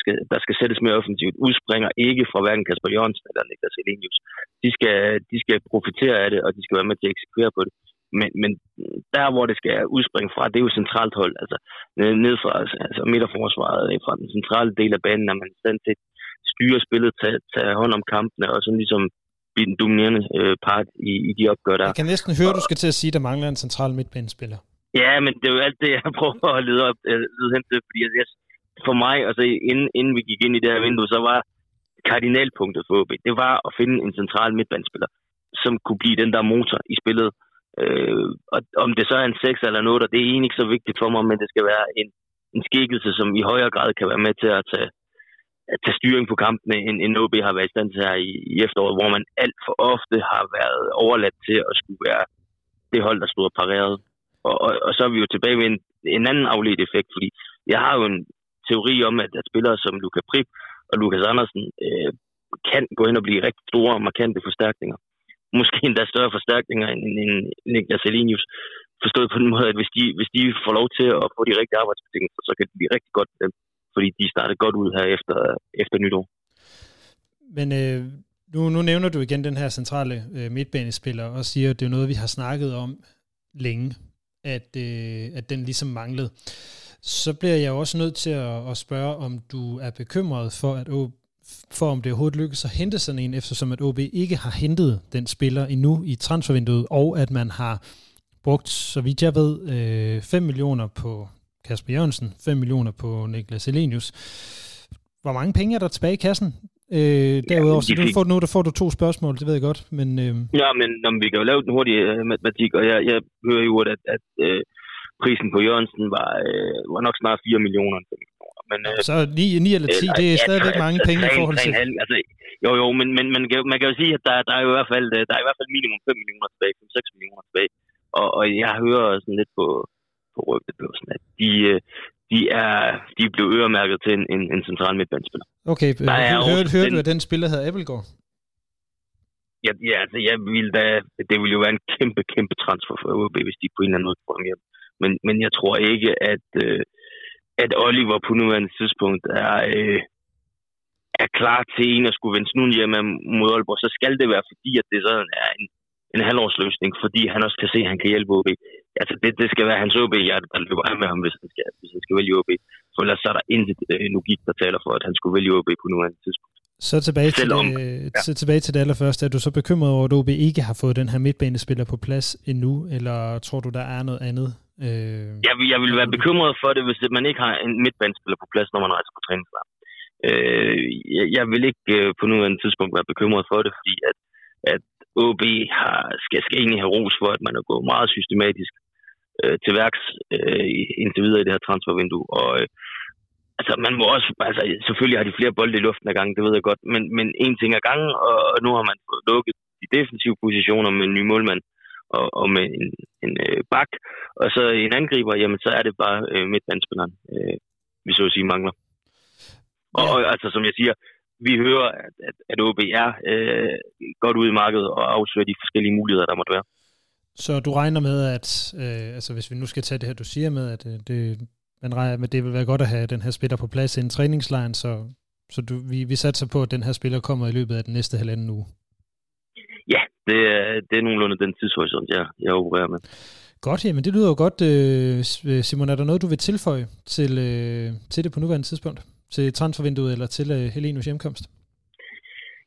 skal der skal sættes mere offensivt, udspringer ikke fra hverken Kasper Jørgensen eller Niklas Helinius. De skal, de skal profitere af det, og de skal være med til at eksekvere på det. Men, men der, hvor det skal udspringe fra, det er jo centralt hold. Altså ned fra altså midterforsvaret, fra den centrale del af banen, er man i stand til at styre spillet, tage, tage hånd om kampene, og sådan ligesom blive den dominerende øh, part i, i de opgør der. Jeg kan næsten høre, at du skal til at sige, at der mangler en central midtbanespiller. Ja, men det er jo alt det, jeg prøver at lede, op, øh, lede hen til, fordi jeg, for mig, altså inden, inden vi gik ind i det her vindue, så var kardinalpunktet for OB, det var at finde en central midtbanespiller, som kunne blive den der motor i spillet. Øh, og om det så er en 6 eller 8 det er egentlig ikke så vigtigt for mig, men det skal være en, en skikkelse, som i højere grad kan være med til at tage, at tage styring på kampene, end, end OB har været i stand til her i, i efteråret, hvor man alt for ofte har været overladt til at skulle være det hold, der stod pareret. Og, og, og så er vi jo tilbage ved en, en anden afledt effekt, fordi jeg har jo en teori om, at, at spillere som Luka Prip og Lukas Andersen øh, kan gå ind og blive rigtig store og markante forstærkninger. Måske endda større forstærkninger end, end Niklas Elinius. Forstået på den måde, at hvis de, hvis de får lov til at få de rigtige arbejdsbetingelser, så kan det blive rigtig godt dem, fordi de starter godt ud her efter, efter nytår. Men øh, nu, nu nævner du igen den her centrale øh, midtbanespiller og siger, at det er noget, vi har snakket om længe, at, øh, at den ligesom manglede så bliver jeg også nødt til at, at spørge, om du er bekymret for, at OB, for om det overhovedet lykkes at hente sådan en, eftersom at OB ikke har hentet den spiller endnu i transfervinduet, og at man har brugt, så vidt jeg ved, 5 øh, millioner på Kasper Jørgensen, 5 millioner på Niklas Elenius. Hvor mange penge er der tilbage i kassen? Øh, derudover, så fik... får, nu der får du to spørgsmål, det ved jeg godt. Men, øh... Ja, men når vi kan jo lave den hurtige øh, matematik, og jeg, jeg hører jo, at, at øh, prisen på Jørgensen var, øh, var nok snart 4 millioner. Men, øh, så 9, 9 eller 10, øh, det er ja, stadigvæk mange altså, penge 3, i forhold til... 3, altså, jo, jo, men, men man, kan, man kan jo sige, at der, der, er i hvert fald, der er i hvert fald minimum 5 millioner tilbage, 5-6 millioner tilbage. Og, og jeg hører sådan lidt på, på rygtebørsen, at de, øh, de er, de er blevet øremærket til en, en, en central midtbanespiller. Okay, hørte hør, du, at den spiller hedder Appelgaard? Ja, ja, altså jeg ville da, det ville jo være en kæmpe, kæmpe transfer for OB, hvis de på en eller anden måde får ham hjem. Men, men jeg tror ikke, at, øh, at Oliver på nuværende tidspunkt er, øh, er klar til en at skulle vende snuden hjem mod Aalborg. Så skal det være, fordi at det sådan er en, en halvårsløsning, fordi han også kan se, at han kan hjælpe OB. Altså, det, det skal være hans OB, der løber af med ham, hvis han skal, hvis han skal vælge OB. For ellers så er der intet øh, logik, der taler for, at han skulle vælge OB på nuværende tidspunkt. Så tilbage, til, Selvom, det, ja. tilbage til det allerførste. Er du så bekymret over, at OB ikke har fået den her midtbanespiller på plads endnu, eller tror du, der er noget andet? Øh, jeg, vil, jeg vil være bekymret for det, hvis man ikke har en midtbanespiller på plads, når man rejser på træningslejr. Øh, jeg, jeg vil ikke øh, på nuværende tidspunkt være bekymret for det, fordi at, at OB har, skal, skal egentlig have ros for, at man er gået meget systematisk øh, til værks øh, indtil videre i det her transfervindue. Og øh, altså, man må også, altså, selvfølgelig har de flere bolde i luften ad gangen, det ved jeg godt, men, men en ting ad gangen, og, og nu har man fået lukket de defensive positioner med en ny målmand og, og med en, en øh, bak, og så en angriber, jamen så er det bare øh, midtbandspilleren, øh, vi så at sige mangler. Og, og altså som jeg siger, vi hører, at, at, at OB er øh, godt ude i markedet og afsøger de forskellige muligheder, der måtte være. Så du regner med, at øh, altså hvis vi nu skal tage det her, du siger med, at øh, det, man regner med, det vil være godt at have den her spiller på plads i en træningslejr, så, så du, vi, vi satser på, at den her spiller kommer i løbet af den næste halvanden uge. Det er, det er nogenlunde den tidshorisont, jeg, jeg opererer med. Godt, jamen det lyder jo godt. Øh, Simon, er der noget, du vil tilføje til, øh, til det på nuværende tidspunkt? Til transfervinduet eller til øh, Helenus hjemkomst?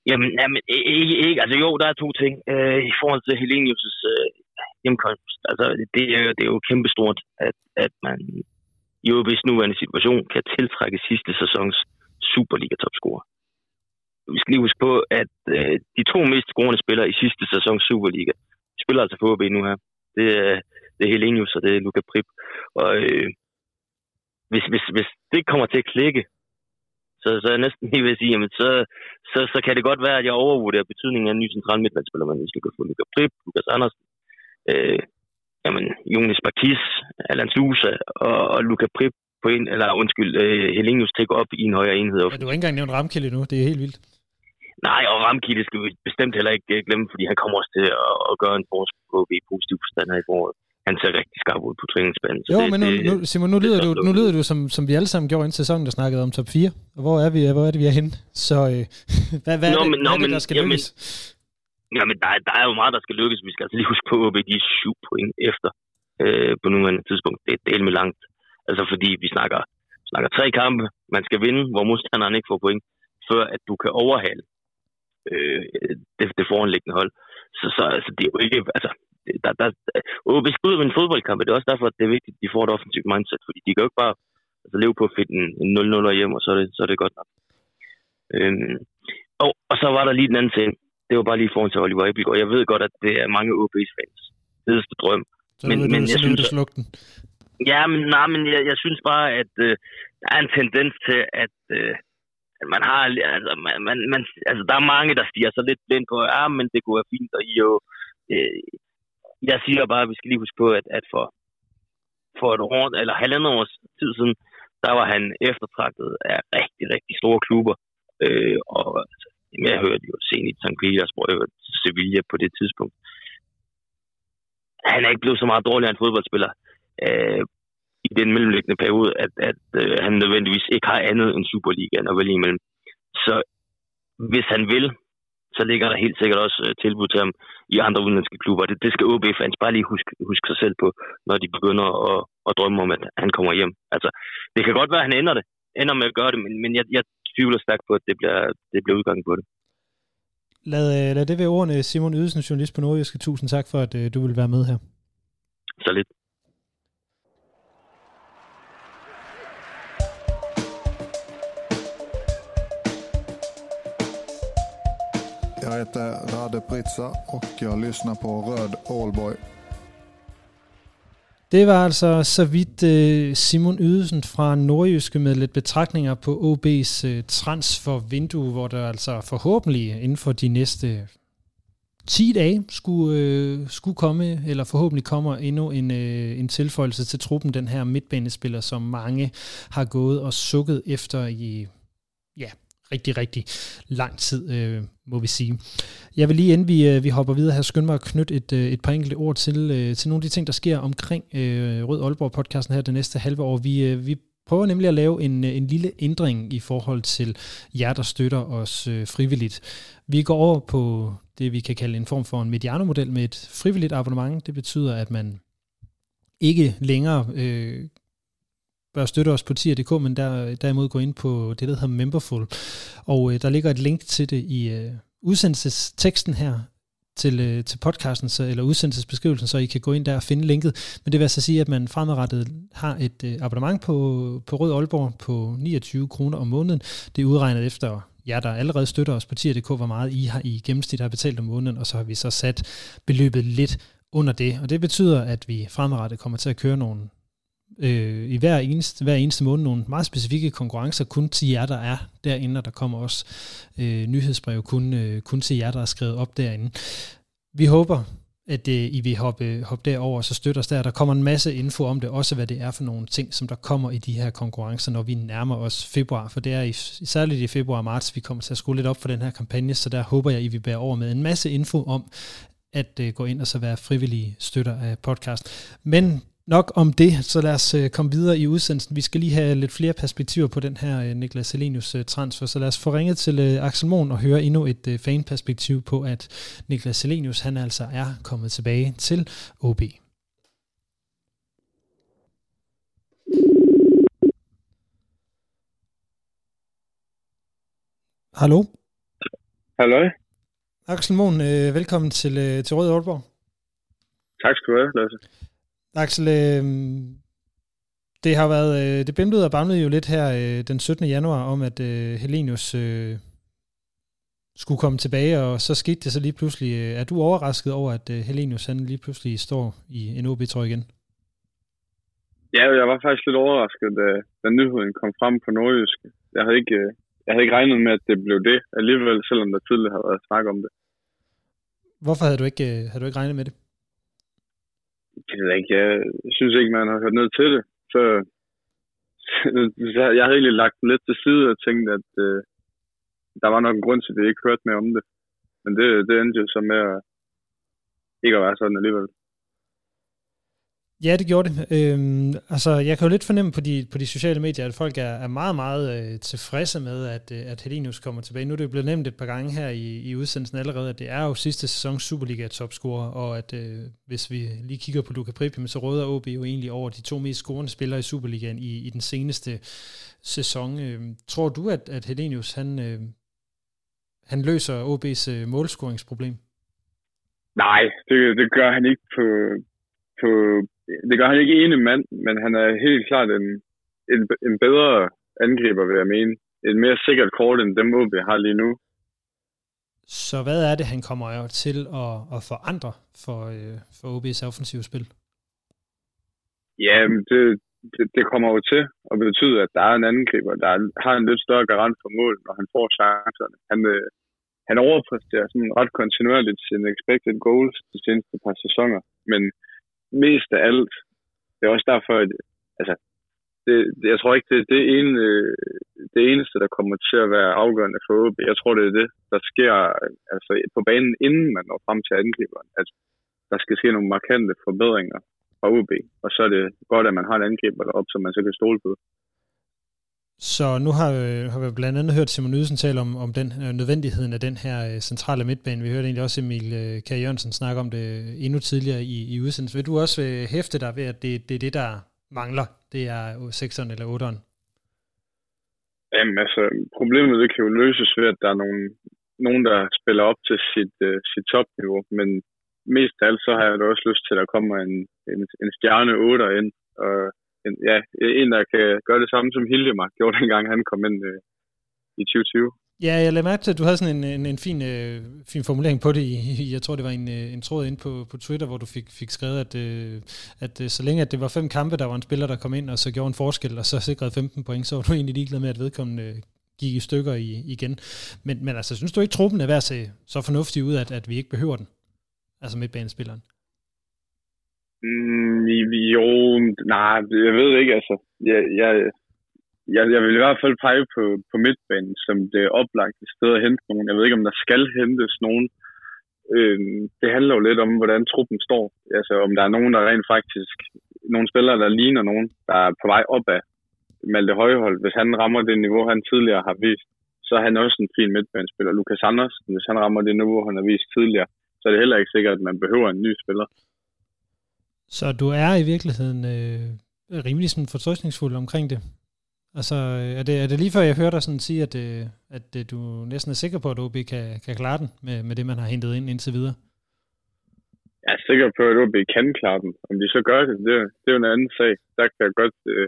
Jamen, jamen ikke, ikke. Altså jo, der er to ting. Øh, I forhold til Helenius' øh, hjemkomst, altså det er, det er jo kæmpestort, at, at man i OB's nuværende situation kan tiltrække sidste sæsons Superliga-topscorer. Vi skal lige huske på, at øh, de to mest scorende spillere i sidste sæson Superliga spiller altså for OB nu her. Det er, det er Helenius, og det er Luka Prip. Og øh, hvis, hvis, hvis det kommer til at klikke, så, så er jeg næsten lige ved at sige, jamen, så, så, så kan det godt være, at jeg overvurderer betydningen af en ny central midtbanespiller, men hvis vi kan få Luka Prip, Lukas Andersen, øh, jamen, Jonas Bakis, Alan Slusa og, og Luka Prip på en, eller undskyld, øh, Helenius til op i en højere enhed. Ja, du har ikke engang nævnt Ramkilde nu, det er helt vildt. Nej, og Ramkilde skal vi bestemt heller ikke glemme, fordi han kommer også til at, at gøre en forskel på i positiv forstand her i foråret. han ser rigtig skarp ud på træningsbanen. Jo, det, men nu, nu, Simon, nu lyder, du, nu lyder du, som, som vi alle sammen gjorde inden sæsonen, der snakkede om top 4. Og hvor er vi, hvor er det, vi er henne? Så øh, hvad, hvad, nå, er det, men, nå, hvad er det, der skal jamen, lykkes? Jamen, der, der er jo meget, der skal lykkes. Vi skal altså lige huske på, at de er syv point efter øh, på nuværende tidspunkt. Det er del med langt. Altså, fordi vi snakker, snakker tre kampe, man skal vinde, hvor modstanderen ikke får point, før at du kan overhale øh, det, det foranliggende hold. Så, så altså, det er jo ikke, altså, der, der, OB skal ud af en fodboldkamp, det er også derfor, at det er vigtigt, at de får et offensivt mindset, fordi de kan jo ikke bare altså, leve på at finde en, en 0-0 hjem, og så er det, så er det godt nok. Øhm, og, og så var der lige den anden ting. Det var bare lige foran til Oliver Ebel, og jeg ved godt, at det er mange OB's fans hedeste drøm. Så men, men jeg synes, slukke den. Ja, men, nej, men jeg, jeg synes bare, at øh, der er en tendens til, at øh, man har, altså, man, man, man, altså, der er mange, der stiger så lidt blind på, ja, men det kunne være fint, og I jo, øh, jeg siger bare, at vi skal lige huske på, at, at for, for et år, eller halvandet års tid siden, der var han eftertragtet af rigtig, rigtig store klubber. Øh, og altså, jeg hørte jo Zenit St. Petersburg, jeg hørte Sevilla på det tidspunkt. Han er ikke blevet så meget dårligere end fodboldspiller øh, i den mellemliggende periode, at, at øh, han nødvendigvis ikke har andet end Superligaen at vælge imellem. Så hvis han vil, så ligger der helt sikkert også øh, tilbud til ham i andre udenlandske klubber. Det, det skal OB-fans bare lige huske, huske sig selv på, når de begynder at, at drømme om, at han kommer hjem. Altså, det kan godt være, at han ender det, ender med at gøre det, men, men jeg, jeg tvivler stærkt på, at det bliver, det bliver udgangen på det. Lad, øh, lad det være ordene, Simon Ydelsen, journalist på Nordjyske. Tusind tak for, at uh, du vil være med her. Så lidt. Jag heter Rade Pritsa och jag lyssnar på Röd Allboy. Det var altså så vidt øh, Simon Ydelsen fra Nordjyske med lidt betragtninger på OB's øh, transfervindue, hvor der altså forhåbentlig inden for de næste øh, 10 dage skulle, øh, skulle komme, eller forhåbentlig kommer endnu en, øh, en tilføjelse til truppen, den her midtbanespiller, som mange har gået og sukket efter i ja, rigtig, rigtig lang tid, øh, må vi sige. Jeg vil lige inden vi, øh, vi hopper videre her, skynde mig at knytte et, øh, et par enkelte ord til, øh, til nogle af de ting, der sker omkring øh, Rød Aalborg-podcasten her det næste halve år. Vi, øh, vi prøver nemlig at lave en, øh, en lille ændring i forhold til jer, der støtter os øh, frivilligt. Vi går over på det, vi kan kalde en form for en Mediano-model med et frivilligt abonnement. Det betyder, at man ikke længere øh, bør støtte os på tier.dk, men der, derimod gå ind på det, der hedder Memberful. Og øh, der ligger et link til det i øh, udsendelsesteksten her til, øh, til podcasten, så, eller udsendelsesbeskrivelsen, så I kan gå ind der og finde linket. Men det vil altså sige, at man fremadrettet har et øh, abonnement på, på Rød Aalborg på 29 kroner om måneden. Det er udregnet efter jer, der allerede støtter os på tier.dk, hvor meget I har i gennemsnit har betalt om måneden, og så har vi så sat beløbet lidt under det. Og det betyder, at vi fremadrettet kommer til at køre nogle øh, i hver eneste, hver eneste måned nogle meget specifikke konkurrencer kun til jer, der er derinde, og der kommer også øh, nyhedsbrev kun, øh, kun til jer, der er skrevet op derinde. Vi håber, at øh, I vil hoppe, hoppe derover og så støtte os der. Der kommer en masse info om det, også hvad det er for nogle ting, som der kommer i de her konkurrencer, når vi nærmer os februar, for det er i, særligt i februar og marts, vi kommer til at skrue lidt op for den her kampagne, så der håber jeg, I vil bære over med en masse info om, at øh, gå ind og så være frivillige støtter af podcast. Men nok om det, så lad os uh, komme videre i udsendelsen. Vi skal lige have lidt flere perspektiver på den her uh, Niklas Selenius uh, transfer, så lad os få ringet til Axel Mohn og høre endnu et fanperspektiv på, at Niklas Selenius han altså er kommet tilbage til OB. Hallo? Hallo? Axel Mohn, velkommen til, til Rød Aalborg. Tak skal du have, Lasse. Axel, øh, det har været, øh, det bimlede og bamlede jo lidt her øh, den 17. januar om, at øh, Helenius øh, skulle komme tilbage, og så skete det så lige pludselig. Øh, er du overrasket over, at øh, Helenius han lige pludselig står i en OB-trøje igen? Ja, jeg var faktisk lidt overrasket, da, da nyheden kom frem på Nordjysk. Jeg havde ikke, øh, jeg havde ikke regnet med, at det blev det alligevel, selvom der tidligere havde været snak om det. Hvorfor havde du ikke, øh, havde du ikke regnet med det? Det ved jeg ikke. Jeg synes ikke, man har hørt ned til det. Så, jeg havde egentlig lagt den lidt til side og tænkt, at øh, der var nok en grund til, at vi ikke hørte mere om det. Men det, det endte jo så med at ikke at være sådan alligevel. Ja, det gjorde det. Øhm, altså, jeg kan jo lidt fornemme på de, på de sociale medier, at folk er, er meget, meget øh, tilfredse med, at, øh, at Helinius kommer tilbage. Nu er det jo blevet nemt et par gange her i, i udsendelsen allerede, at det er jo sidste sæson Superliga-topscorer, og at øh, hvis vi lige kigger på Luka Pripim, så råder OB jo egentlig over de to mest scorende spillere i Superligaen i, i den seneste sæson. Øh, tror du, at, at Helinius, han, øh, han løser OB's øh, målscoringsproblem? Nej, det, det gør han ikke på, på, det gør han ikke ene mand, men han er helt klart en, en, en bedre angriber, vil jeg mene. Et mere sikkert kort, end dem OB har lige nu. Så hvad er det, han kommer til at, at forandre for, øh, for OB's offensive spil? Ja, det, det, det kommer jo til at betyde, at der er en angriber, der har en lidt større garant for mål, når han får chancerne. Han, øh, han overpræsterer sådan ret kontinuerligt sin expected goals de seneste par sæsoner, men mest af alt, det er også derfor, at altså, det, det, jeg tror ikke, det er øh, det, ene, det eneste, der kommer til at være afgørende for OB. Jeg tror, det er det, der sker altså, på banen, inden man når frem til angriberen. At der skal ske nogle markante forbedringer fra OB, og så er det godt, at man har en angriber deroppe, som man så kan stole på. Så nu har, øh, har vi blandt andet hørt Simon Ydelsen tale om, om den øh, nødvendigheden af den her øh, centrale midtbane. Vi hørte egentlig også Emil øh, K. Jørgensen snakke om det øh, endnu tidligere i, i udsendelsen. Vil du også øh, hæfte dig ved, at det, det er det, der mangler? Det er 6'eren eller 8'eren? Jamen altså, problemet det kan jo løses ved, at der er nogen, nogen der spiller op til sit, øh, sit topniveau, men mest af alt så har jeg da også lyst til, at der kommer en, en, en stjerne 8'er ind, og en, ja, en, der kan gøre det samme, som Hildemar gjorde dengang, han kom ind øh, i 2020. Ja, jeg lagde mærke til, at du havde sådan en, en, en fin, øh, fin formulering på det. I, jeg tror, det var en, øh, en tråd ind på, på Twitter, hvor du fik, fik skrevet, at, øh, at øh, så længe at det var fem kampe, der var en spiller, der kom ind og så gjorde en forskel, og så sikrede 15 point, så var du egentlig ligeglad med, at vedkommende øh, gik i stykker i, igen. Men, men altså, synes du ikke, truppen er værd at se så fornuftig ud, at, at vi ikke behøver den? Altså midtbanespilleren. Mm, jo, nej, jeg ved ikke, altså. Jeg, jeg, jeg, jeg vil i hvert fald pege på, på midtbanen som det oplagte sted at hente nogen. Jeg ved ikke, om der skal hentes nogen. Øh, det handler jo lidt om, hvordan truppen står. Altså, om der er nogen, der rent faktisk... Nogle spillere, der ligner nogen, der er på vej opad. Malte Højhold, hvis han rammer det niveau, han tidligere har vist, så er han også en fin midtbanespiller. Lukas Andersen, hvis han rammer det niveau, han har vist tidligere, så er det heller ikke sikkert, at man behøver en ny spiller. Så du er i virkeligheden øh, rimelig sådan fortrøstningsfuld omkring det? Altså, øh, er det, er det lige før, jeg hører dig sådan sige, at, øh, at øh, du næsten er sikker på, at OB kan, kan klare den med, med det, man har hentet ind indtil videre? Jeg er sikker på, at OB kan klare den. Om de så gør det, det, det er jo en anden sag. Der kan jeg godt øh,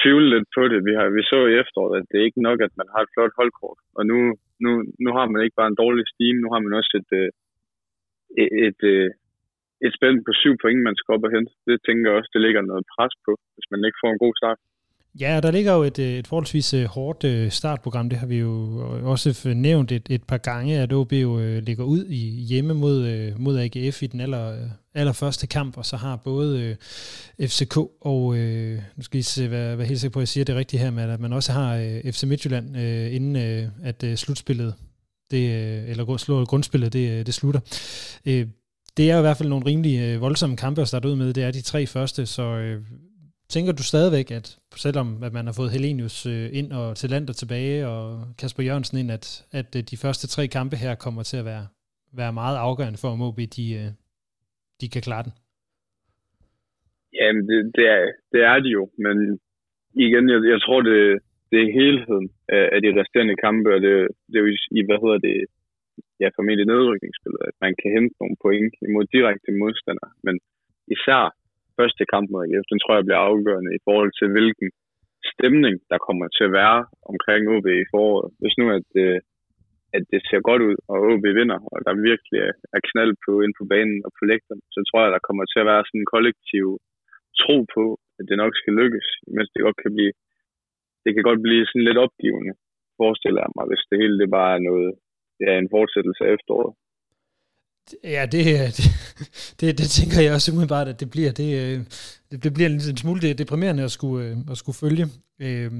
tvivle lidt på det. Vi, har, vi så i efteråret, at det er ikke nok, at man har et flot holdkort. Og nu, nu, nu har man ikke bare en dårlig stime, nu har man også et, øh, et, et, et, et spænd på syv point, man skal op og hente. Det tænker jeg også, det ligger noget pres på, hvis man ikke får en god start. Ja, der ligger jo et, øh, et forholdsvis øh, hårdt øh, startprogram. Det har vi jo også nævnt et, et par gange, at OB jo ligger ud i hjemme mod, mod AGF i den aller, allerførste kamp, og så har både FCK og, nu skal I se, være, være helt sikker på, at jeg siger det rigtigt her, med at man også har FC Midtjylland, inden at slutspillet, det, eller grundspillet, det, det slutter det er i hvert fald nogle rimelig øh, voldsomme kampe at starte ud med. Det er de tre første, så øh, tænker du stadigvæk, at selvom at man har fået Helenius øh, ind og til land og tilbage, og Kasper Jørgensen ind, at, at øh, de første tre kampe her kommer til at være, være meget afgørende for, om OB de, øh, de kan klare den? Jamen, det, det, er, det er de jo, men igen, jeg, jeg tror, det, det er helheden af de resterende kampe, og det, det er jo i, hvad hedder det, ja, formentlig nedrykningsspillet, at man kan hente nogle point imod direkte modstandere. Men især første kamp mod AGF, den tror jeg bliver afgørende i forhold til, hvilken stemning, der kommer til at være omkring OB i foråret. Hvis nu, at, øh, at det ser godt ud, og OB vinder, og der virkelig er knald på ind på banen og på lægterne, så tror jeg, der kommer til at være sådan en kollektiv tro på, at det nok skal lykkes, mens det godt kan blive det kan godt blive sådan lidt opgivende, forestiller jeg mig, hvis det hele det bare er noget ja, en fortsættelse af efteråret. Ja, det, det, det, det tænker jeg også umiddelbart, at det bliver. Det, det, det bliver en smule deprimerende at skulle, at skulle følge, øh,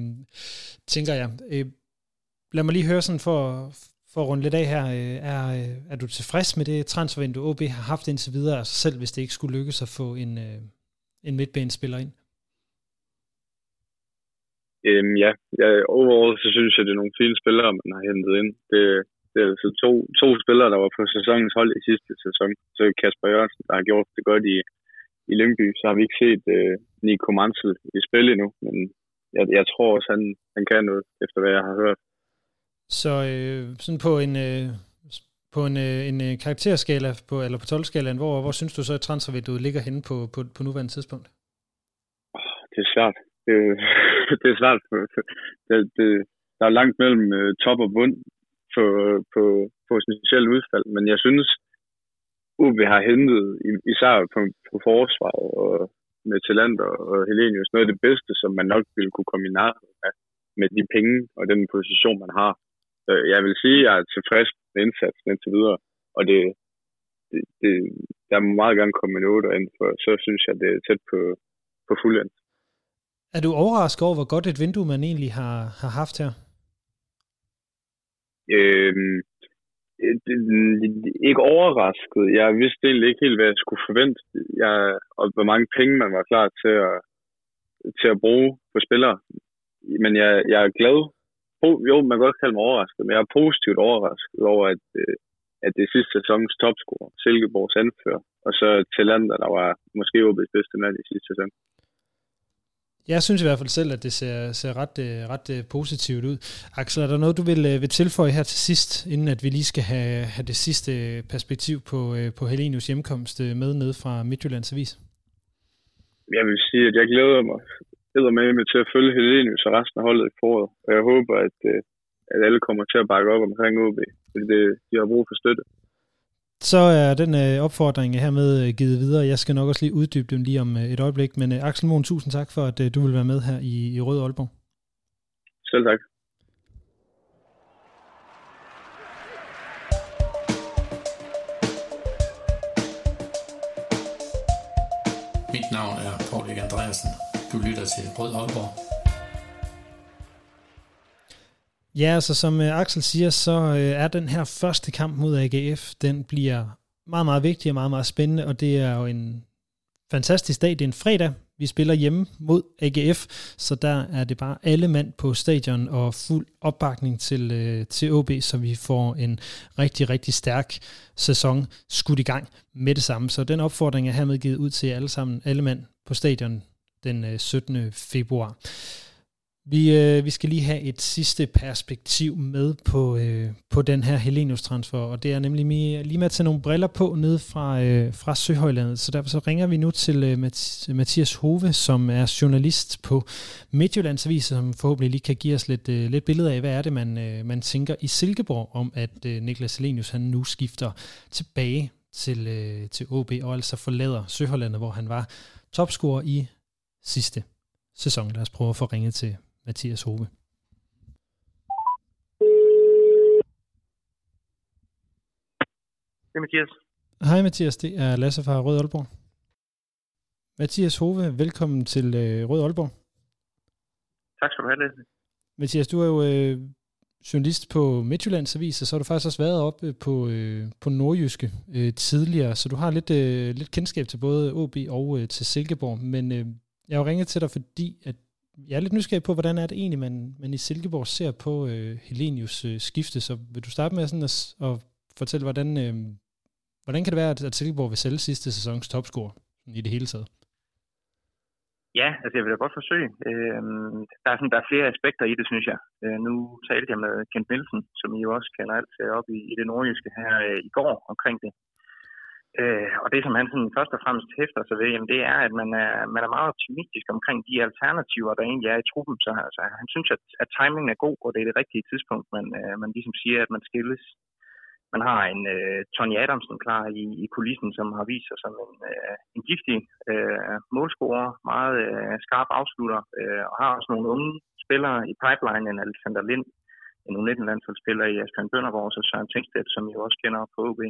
tænker jeg. Øh, lad mig lige høre sådan for, for at runde lidt af her. Er, er du tilfreds med det transfervindue, OB har haft indtil videre, altså selv hvis det ikke skulle lykkes at få en, en midtbanespiller ind? Øhm, ja, ja, overall så synes jeg, det er nogle fine spillere, man har hentet ind. Det, det er altså to, to spillere, der var på sæsonens hold i sidste sæson. Så Kasper Jørgensen, der har gjort det godt i, i Lyngby, så har vi ikke set øh, Nico Mansel i spil endnu, men jeg, jeg tror også, han, han kan noget, efter hvad jeg har hørt. Så øh, sådan på en, øh, på en, øh, en øh, karakterskala, på, eller på 12-skalaen, hvor, hvor synes du så, at transfervinduet ligger henne på, på, på nuværende tidspunkt? Det er svært. Det, det er svært. Det, det, der er langt mellem uh, top og bund på, på potentielt udfald, men jeg synes, UB har hentet, især på, på forsvaret og med Talander og Helenius, noget af det bedste, som man nok ville kunne komme i nærheden af med de penge og den position, man har. Så jeg vil sige, at jeg er tilfreds med indsatsen indtil videre, og det, det, det, der må meget gerne komme en 8 ind, for så synes jeg, det er tæt på, på fuldendt. Er du overrasket over, hvor godt et vindue man egentlig har, har haft her? Øhm, øh, ikke overrasket. Jeg vidste egentlig ikke helt, hvad jeg skulle forvente, jeg, og hvor mange penge man var klar til at, til at bruge på spillere. Men jeg, jeg er glad. Jo, man kan godt kalde mig overrasket, men jeg er positivt overrasket over, at, øh, at det sidste sæsons topscorer, Silkeborgs anfører, og så Talander, der var måske OB's bedste mand i sidste sæson. Jeg synes i hvert fald selv, at det ser, ser ret, øh, ret øh, positivt ud. Axel, er der noget, du vil, øh, vil tilføje her til sidst, inden at vi lige skal have, have det sidste perspektiv på, på Helenius hjemkomst med ned fra Midtjyllands Avis? Jeg vil sige, at jeg glæder mig glæder med, med til at følge Helenius og resten af holdet i foråret. Og jeg håber, at, at alle kommer til at bakke op omkring OB, fordi det, de har brug for støtte. Så er den øh, opfordring hermed øh, givet videre. Jeg skal nok også lige uddybe dem lige om øh, et øjeblik. Men øh, Axel Mohn, tusind tak for, at øh, du vil være med her i, i Rød Aalborg. Selv tak. Mit navn er Paul Andreasen. Du lytter til Rød Aalborg. Ja, altså som øh, Axel siger, så øh, er den her første kamp mod AGF, den bliver meget, meget vigtig og meget, meget spændende, og det er jo en fantastisk dag. Det er en fredag. Vi spiller hjemme mod AGF, så der er det bare alle mand på stadion og fuld opbakning til, øh, til OB, så vi får en rigtig, rigtig stærk sæson skudt i gang med det samme. Så den opfordring er hermed givet ud til alle sammen, alle mand på stadion den øh, 17. februar. Vi, øh, vi skal lige have et sidste perspektiv med på, øh, på den her Helenius-transfer, og det er nemlig lige med at tage nogle briller på ned fra, øh, fra Søhøjlandet. Så derfor så ringer vi nu til øh, Mathias Hove, som er journalist på Midtjyllands Avis, som forhåbentlig lige kan give os lidt, øh, lidt billeder af, hvad er det, man, øh, man tænker i Silkeborg om, at øh, Niklas Helenius han nu skifter tilbage til, øh, til OB, og altså forlader Søhøjlandet, hvor han var topscorer i sidste sæson. Lad os prøve at få ringet til Mathias Hove. Det er Mathias. Hej Mathias, det er Lasse fra Rød Aalborg. Mathias Hove, velkommen til øh, Rød Aalborg. Tak skal du have, Lasse. Mathias, du er jo øh, journalist på Midtjyllands Avis, og så har du faktisk også været oppe på, øh, på Nordjyske øh, tidligere, så du har lidt, øh, lidt kendskab til både OB og øh, til Silkeborg, men øh, jeg har jo ringet til dig, fordi at jeg er lidt nysgerrig på, hvordan er det egentlig, man, man i Silkeborg ser på øh, Helenius øh, skifte. Så vil du starte med sådan at, at fortælle, hvordan, øh, hvordan kan det være, at Silkeborg vil sælge sidste sæsons topscore i det hele taget? Ja, altså jeg vil da godt forsøge. Øh, der, er sådan, der er flere aspekter i det, synes jeg. Øh, nu talte jeg med Kent Nielsen, som I jo også kender alt op i, i det nordjyske her øh, i går omkring det. Øh, og det, som han sådan først og fremmest hæfter sig ved, jamen, det er, at man er, man er meget optimistisk omkring de alternativer, der egentlig er i truppen. Så altså, han synes, at, at timingen er god, og det er det rigtige tidspunkt, man, øh, man ligesom siger, at man skilles. Man har en øh, Tony Adamsen klar i, i kulissen, som har vist sig som en, øh, en giftig øh, målscorer, meget øh, skarp afslutter, øh, og har også nogle unge spillere i pipeline, en Alexander Lind, en U19-landsholdsspiller i Asbjørn Bøndergaard, og Søren Tengstedt, som I også kender på OB.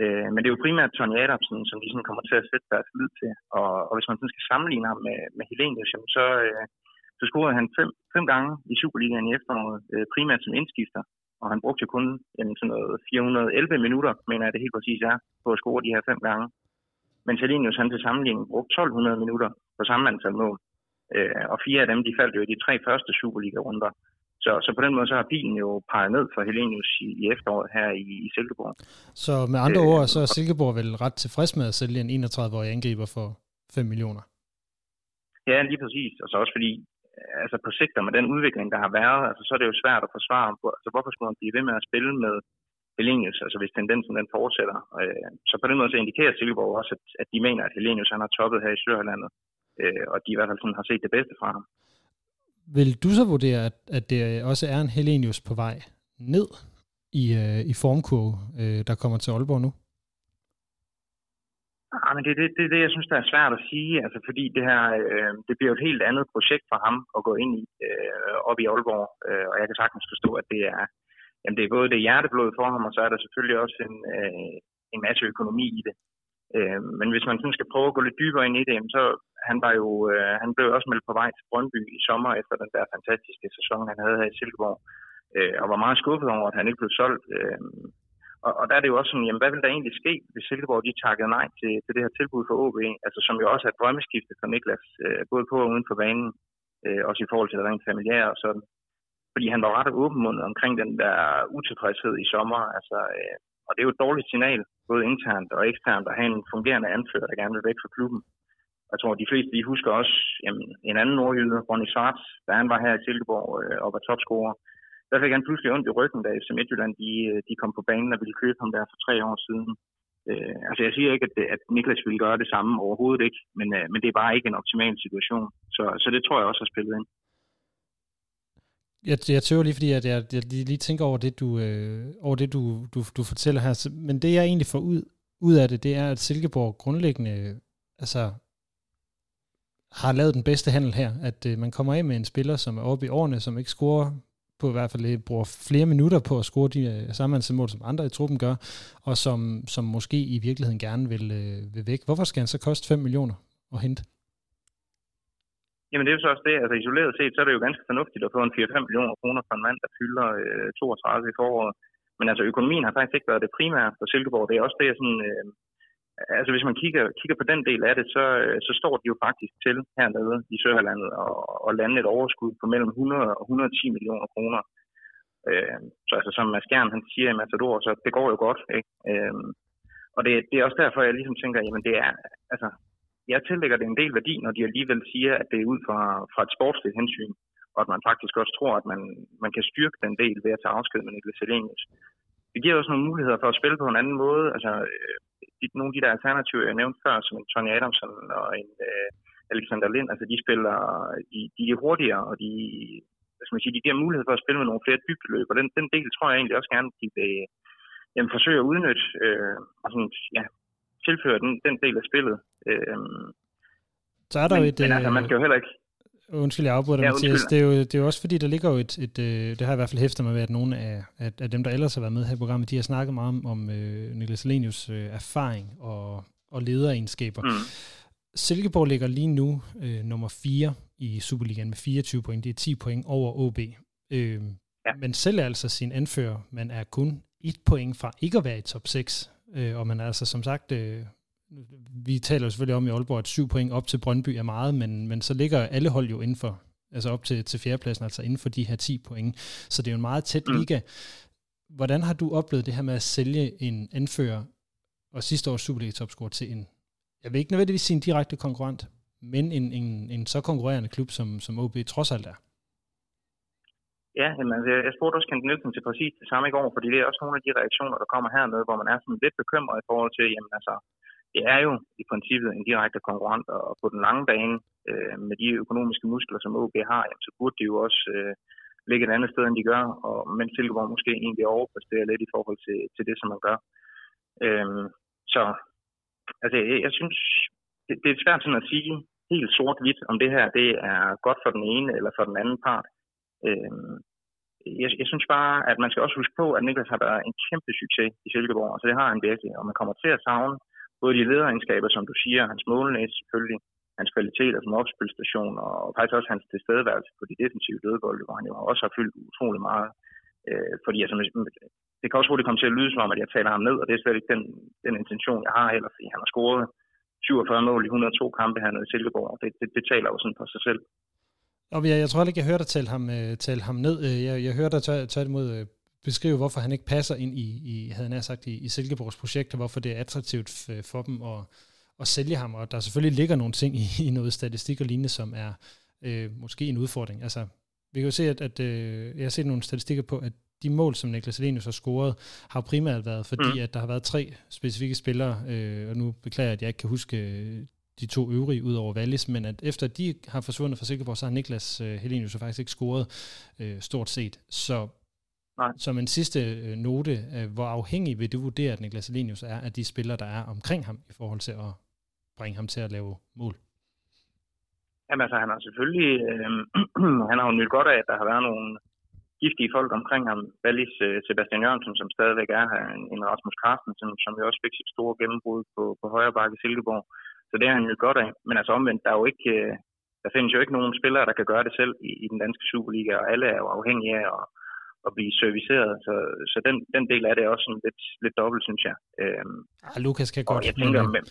Øh, men det er jo primært Tony Adamsen, som de sådan kommer til at sætte deres lid til. Og, og hvis man sådan skal sammenligne ham med, med Helenius, så, øh, så scorede han fem, fem gange i Superligaen i efteråret, øh, primært som indskifter. Og han brugte jo kun jamen, sådan noget 411 minutter, mener jeg det helt præcis er, på at score de her fem gange. Men Helenius, han til sammenligning brugte 1200 minutter på samme antal mål. Øh, og fire af dem, de faldt jo i de tre første Superliga-runder. Så, så på den måde så har bilen jo peget ned for Helenius i, i efteråret her i, i Silkeborg. Så med andre øh, ord, så er Silkeborg vel ret tilfreds med at sælge en 31-årig angriber for 5 millioner? Ja, lige præcis. Og så også fordi, altså på sigt med den udvikling, der har været, altså, så er det jo svært at forsvare. Altså, hvorfor skulle man blive ved med at spille med Helenius, altså hvis tendensen den fortsætter. Øh, så på den måde så indikerer Silkeborg også, at, at de mener, at Helenius han har toppet her i Sørlandet, øh, og de i hvert fald sådan har set det bedste fra ham. Vil du så vurdere, at, at det også er en Helenius på vej ned i, øh, i formkurve, øh, der kommer til Aalborg nu? Ja, men det er det, det, det, jeg synes, der er svært at sige, altså fordi det her, øh, det bliver et helt andet projekt for ham at gå ind i øh, op i Aalborg, øh, og jeg kan sagtens forstå, at det er, jamen det er både det hjerteblod for ham, og så er der selvfølgelig også en, øh, en masse økonomi i det. Øh, men hvis man sådan skal prøve at gå lidt dybere ind i det, så han var jo, øh, han blev også meldt på vej til Brøndby i sommer efter den der fantastiske sæson, han havde her i Silkeborg, øh, og var meget skuffet over, at han ikke blev solgt. Øh, og, og der er det jo også sådan, jamen hvad vil der egentlig ske, hvis Silkeborg de takkede nej til, til det her tilbud for OB, altså som jo også er et drømmeskifte for Niklas, øh, både på og uden for banen, øh, også i forhold til det rent familiære og sådan. Fordi han var ret åbenmundet omkring den der utilfredshed i sommer, altså, øh, og det er jo et dårligt signal, både internt og eksternt, at have en fungerende anfører, der gerne vil væk fra klubben. Jeg tror, de fleste de husker også jamen, en anden nordjyde, Ronny Svarts, da han var her i Silkeborg øh, og var topscorer der fik han pludselig ondt i ryggen, da FC Midtjylland de, øh, de kom på banen og ville købe ham der for tre år siden. Øh, altså jeg siger ikke, at, at Niklas ville gøre det samme overhovedet ikke, men, øh, men det er bare ikke en optimal situation. Så, så det tror jeg også har spillet ind. Jeg, jeg tøver lige, fordi at jeg, jeg lige tænker over det, du, øh, over det du, du, du fortæller her. Men det, jeg egentlig får ud, ud af det, det er, at Silkeborg grundlæggende altså, har lavet den bedste handel her. At øh, man kommer af med en spiller, som er oppe i årene, som ikke scorer på i hvert fald øh, bruger flere minutter på at score de øh, samme mål, som andre i truppen gør, og som, som måske i virkeligheden gerne vil, øh, vil væk. Hvorfor skal han så koste 5 millioner at hente? Jamen det er jo så også det, altså isoleret set, så er det jo ganske fornuftigt at få en 4-5 millioner kroner for en mand, der fylder øh, 32 i foråret. Men altså økonomien har faktisk ikke været det primære for Silkeborg. Det er også det, jeg sådan, øh, altså hvis man kigger, kigger på den del af det, så, øh, så står de jo faktisk til hernede i Sørlandet og, og lande et overskud på mellem 100 og 110 millioner kroner. Øh, så altså som Mads Gjern, han siger i Matador, så det går jo godt. Ikke? Øh, og det, det er også derfor, jeg ligesom tænker, jamen det er, altså, jeg tillægger det en del værdi, når de alligevel siger, at det er ud fra, fra et sportsligt hensyn, og at man faktisk også tror, at man, man kan styrke den del ved at tage afsked med Niklas Elenius. Det giver også nogle muligheder for at spille på en anden måde. Altså, øh, de, nogle af de der alternativer, jeg nævnte før, som en Tony Adamson og en øh, Alexander Lind, altså de spiller, de, de er hurtigere, og de, hvad skal man sige, de giver mulighed for at spille med nogle flere dybdeløb, og den, den del tror jeg egentlig også gerne, de vil øh, jamen, forsøge at udnytte, øh, og sådan, ja, tilføre den, den del af spillet. Øh, så er der men, jo et... Men altså, man skal jo heller ikke Undskyld, jeg afbryder dig, ja, Mathias. Det er, jo, det er jo også fordi, der ligger jo et, et, øh, det har jeg i hvert fald hæftet mig ved, at nogle af, af, af dem, der ellers har været med her i programmet, de har snakket meget om, om øh, Niklas Lenius øh, erfaring og, og lederegenskaber. Mm. Silkeborg ligger lige nu øh, nummer 4 i Superligaen med 24 point. Det er 10 point over OB. Øh, ja. Men selv er altså sin anfører, man er kun et point fra ikke at være i top 6. Øh, og man er altså som sagt øh, vi taler jo selvfølgelig om i Aalborg, at syv point op til Brøndby er meget, men, men så ligger alle hold jo inden for, altså op til, til fjerdepladsen, altså inden for de her 10 point. Så det er jo en meget tæt mm. liga. Hvordan har du oplevet det her med at sælge en anfører og sidste års Superliga-topscore til en, jeg vil ikke nødvendigvis sige en direkte konkurrent, men en, en, en så konkurrerende klub, som, som OB trods alt er? Ja, jamen, altså, jeg spurgte også Kent Nielsen til præcis det samme i går, fordi det er også nogle af de reaktioner, der kommer hernede, hvor man er sådan lidt bekymret i forhold til, jamen altså, det er jo i princippet en direkte konkurrent, og på den lange bane, øh, med de økonomiske muskler, som OB har, jamen, så burde de jo også øh, ligge et andet sted, end de gør, og mens Silkeborg måske egentlig overpræsterer lidt i forhold til, til det, som man gør. Øh, så altså, jeg, jeg synes, det, det er svært sådan at sige helt sort-hvidt, om det her det er godt for den ene eller for den anden part. Øh, jeg, jeg synes bare, at man skal også huske på, at Niklas har været en kæmpe succes i Silkeborg, så det har han virkelig, og man kommer til at savne både de lederegenskaber, som du siger, hans målnæs selvfølgelig, hans kvaliteter som opspilstation, og faktisk også hans tilstedeværelse på de defensive dødbolde, hvor han jo også har fyldt utrolig meget. Øh, fordi altså, det kan også hurtigt komme til at lyde som om, at jeg taler ham ned, og det er slet ikke den, den intention, jeg har heller, fordi han har scoret 47 mål i 102 kampe hernede i Silkeborg. Det, det, det taler jo sådan for sig selv. Og jeg, jeg tror ikke, jeg hørte dig tale ham, øh, tale ham ned. Øh, jeg, jeg hørte dig tværtimod øh, beskrive, hvorfor han ikke passer ind i, i havde han sagt, i, i Silkeborgs projekt, og hvorfor det er attraktivt for dem at, at sælge ham. Og der selvfølgelig ligger nogle ting i, i noget statistik og lignende, som er øh, måske en udfordring. Altså, vi kan jo se, at, at øh, jeg har set nogle statistikker på, at de mål, som Niklas Elenius har scoret, har primært været, fordi mm. at der har været tre specifikke spillere, øh, og nu beklager jeg, at jeg ikke kan huske øh, de to øvrige ud over Wallis, men at efter de har forsvundet fra Silkeborg, så har Niklas øh, Helenius faktisk ikke scoret øh, stort set. Så Nej. som en sidste øh, note, øh, hvor afhængig vil du vurdere, at Niklas Helenius er af de spillere, der er omkring ham, i forhold til at bringe ham til at lave mål? Jamen altså, han har selvfølgelig, øh, han har jo nyt godt af, at der har været nogle giftige folk omkring ham. Wallis øh, Sebastian Jørgensen, som stadigvæk er her, en, Rasmus Carsten, som, som jo også fik sit store gennembrud på, på højre bakke i Silkeborg. Så det har han jo godt af. Men altså omvendt, der er jo ikke, øh, der findes jo ikke nogen spillere, der kan gøre det selv i, i den danske Superliga, og alle er jo afhængige af at, at blive serviceret. Så, så den, den del af det er også sådan lidt, lidt dobbelt, synes jeg. Øhm, ah, Lukas kan godt. Jeg tænker, men...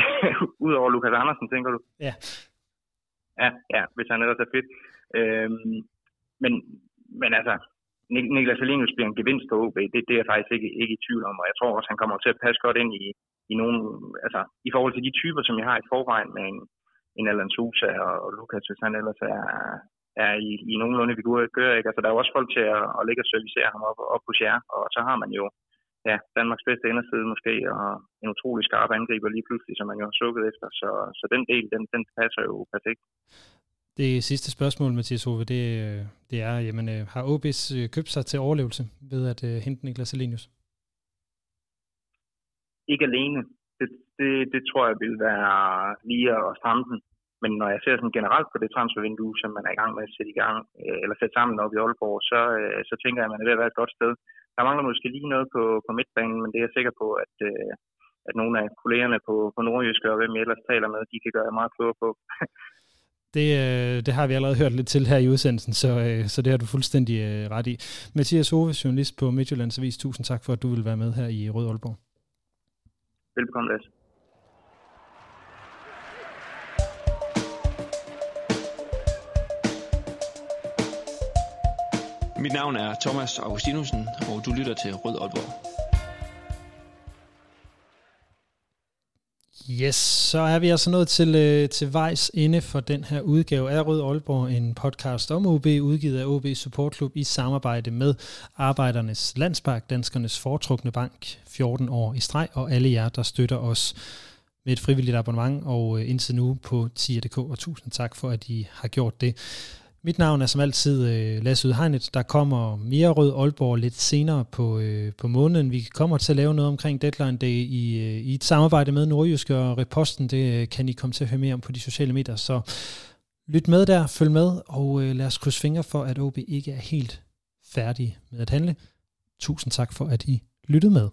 Udover Lukas Andersen, tænker du? Ja. Ja, ja hvis han ellers er fedt. Øhm, men, men altså, Niklas Alenius bliver en gevinst for OB, det, det er jeg faktisk ikke, ikke i tvivl om, og jeg tror også, han kommer til at passe godt ind i, i nogle, altså i forhold til de typer, som jeg har i forvejen med en, en Alan Sousa og, og Lukas, hvis han ellers er, er i, i nogenlunde vi gør, ikke? Altså der er jo også folk til at, at ligge og servicere ham op, op på jer, og så har man jo ja, Danmarks bedste inderside måske, og en utrolig skarp angriber lige pludselig, som man jo har sukket efter. Så, så den del, den, den passer jo perfekt. Det sidste spørgsmål, Mathias Ove, det, det er, jamen, øh, har OB's øh, købt sig til overlevelse ved at uh, hente Niklas Elenius? Ikke alene. Det, det, det tror jeg vil være lige at stramme den. Men når jeg ser sådan generelt på det transfervindue, som man er i gang med at sætte i gang, eller sætte sammen op i Aalborg, så, så tænker jeg, at man er ved at være et godt sted. Der mangler måske lige noget på, på midtbanen, men det er jeg sikker på, at, at nogle af kollegerne på, på Nordjysk og hvem jeg ellers taler med, de kan gøre meget klogere på. Det, øh, det har vi allerede hørt lidt til her i udsendelsen, så, øh, så det har du fuldstændig øh, ret i. Mathias Hove, journalist på Midtjyllands Avis, tusind tak for, at du vil være med her i Rød Aalborg. Velkommen, Lasse. Mit navn er Thomas Augustinusen, og du lytter til Rød Aalborg. Yes, så er vi altså nået til, øh, til vejs inde for den her udgave af Rød Aalborg, en podcast om OB, udgivet af OB Support Club i samarbejde med Arbejdernes Landspark, Danskernes Foretrukne Bank, 14 år i streg, og alle jer, der støtter os med et frivilligt abonnement og øh, indtil nu på tier.dk, og tusind tak for, at I har gjort det. Mit navn er som altid øh, Lasse Udhegnet. Der kommer mere Rød Aalborg lidt senere på, øh, på måneden. Vi kommer til at lave noget omkring Deadline Day i, øh, i et samarbejde med Nordjysk og Reposten. Det øh, kan I komme til at høre mere om på de sociale medier. Så lyt med der, følg med, og øh, lad os krydse fingre for, at OB ikke er helt færdig med at handle. Tusind tak for, at I lyttede med.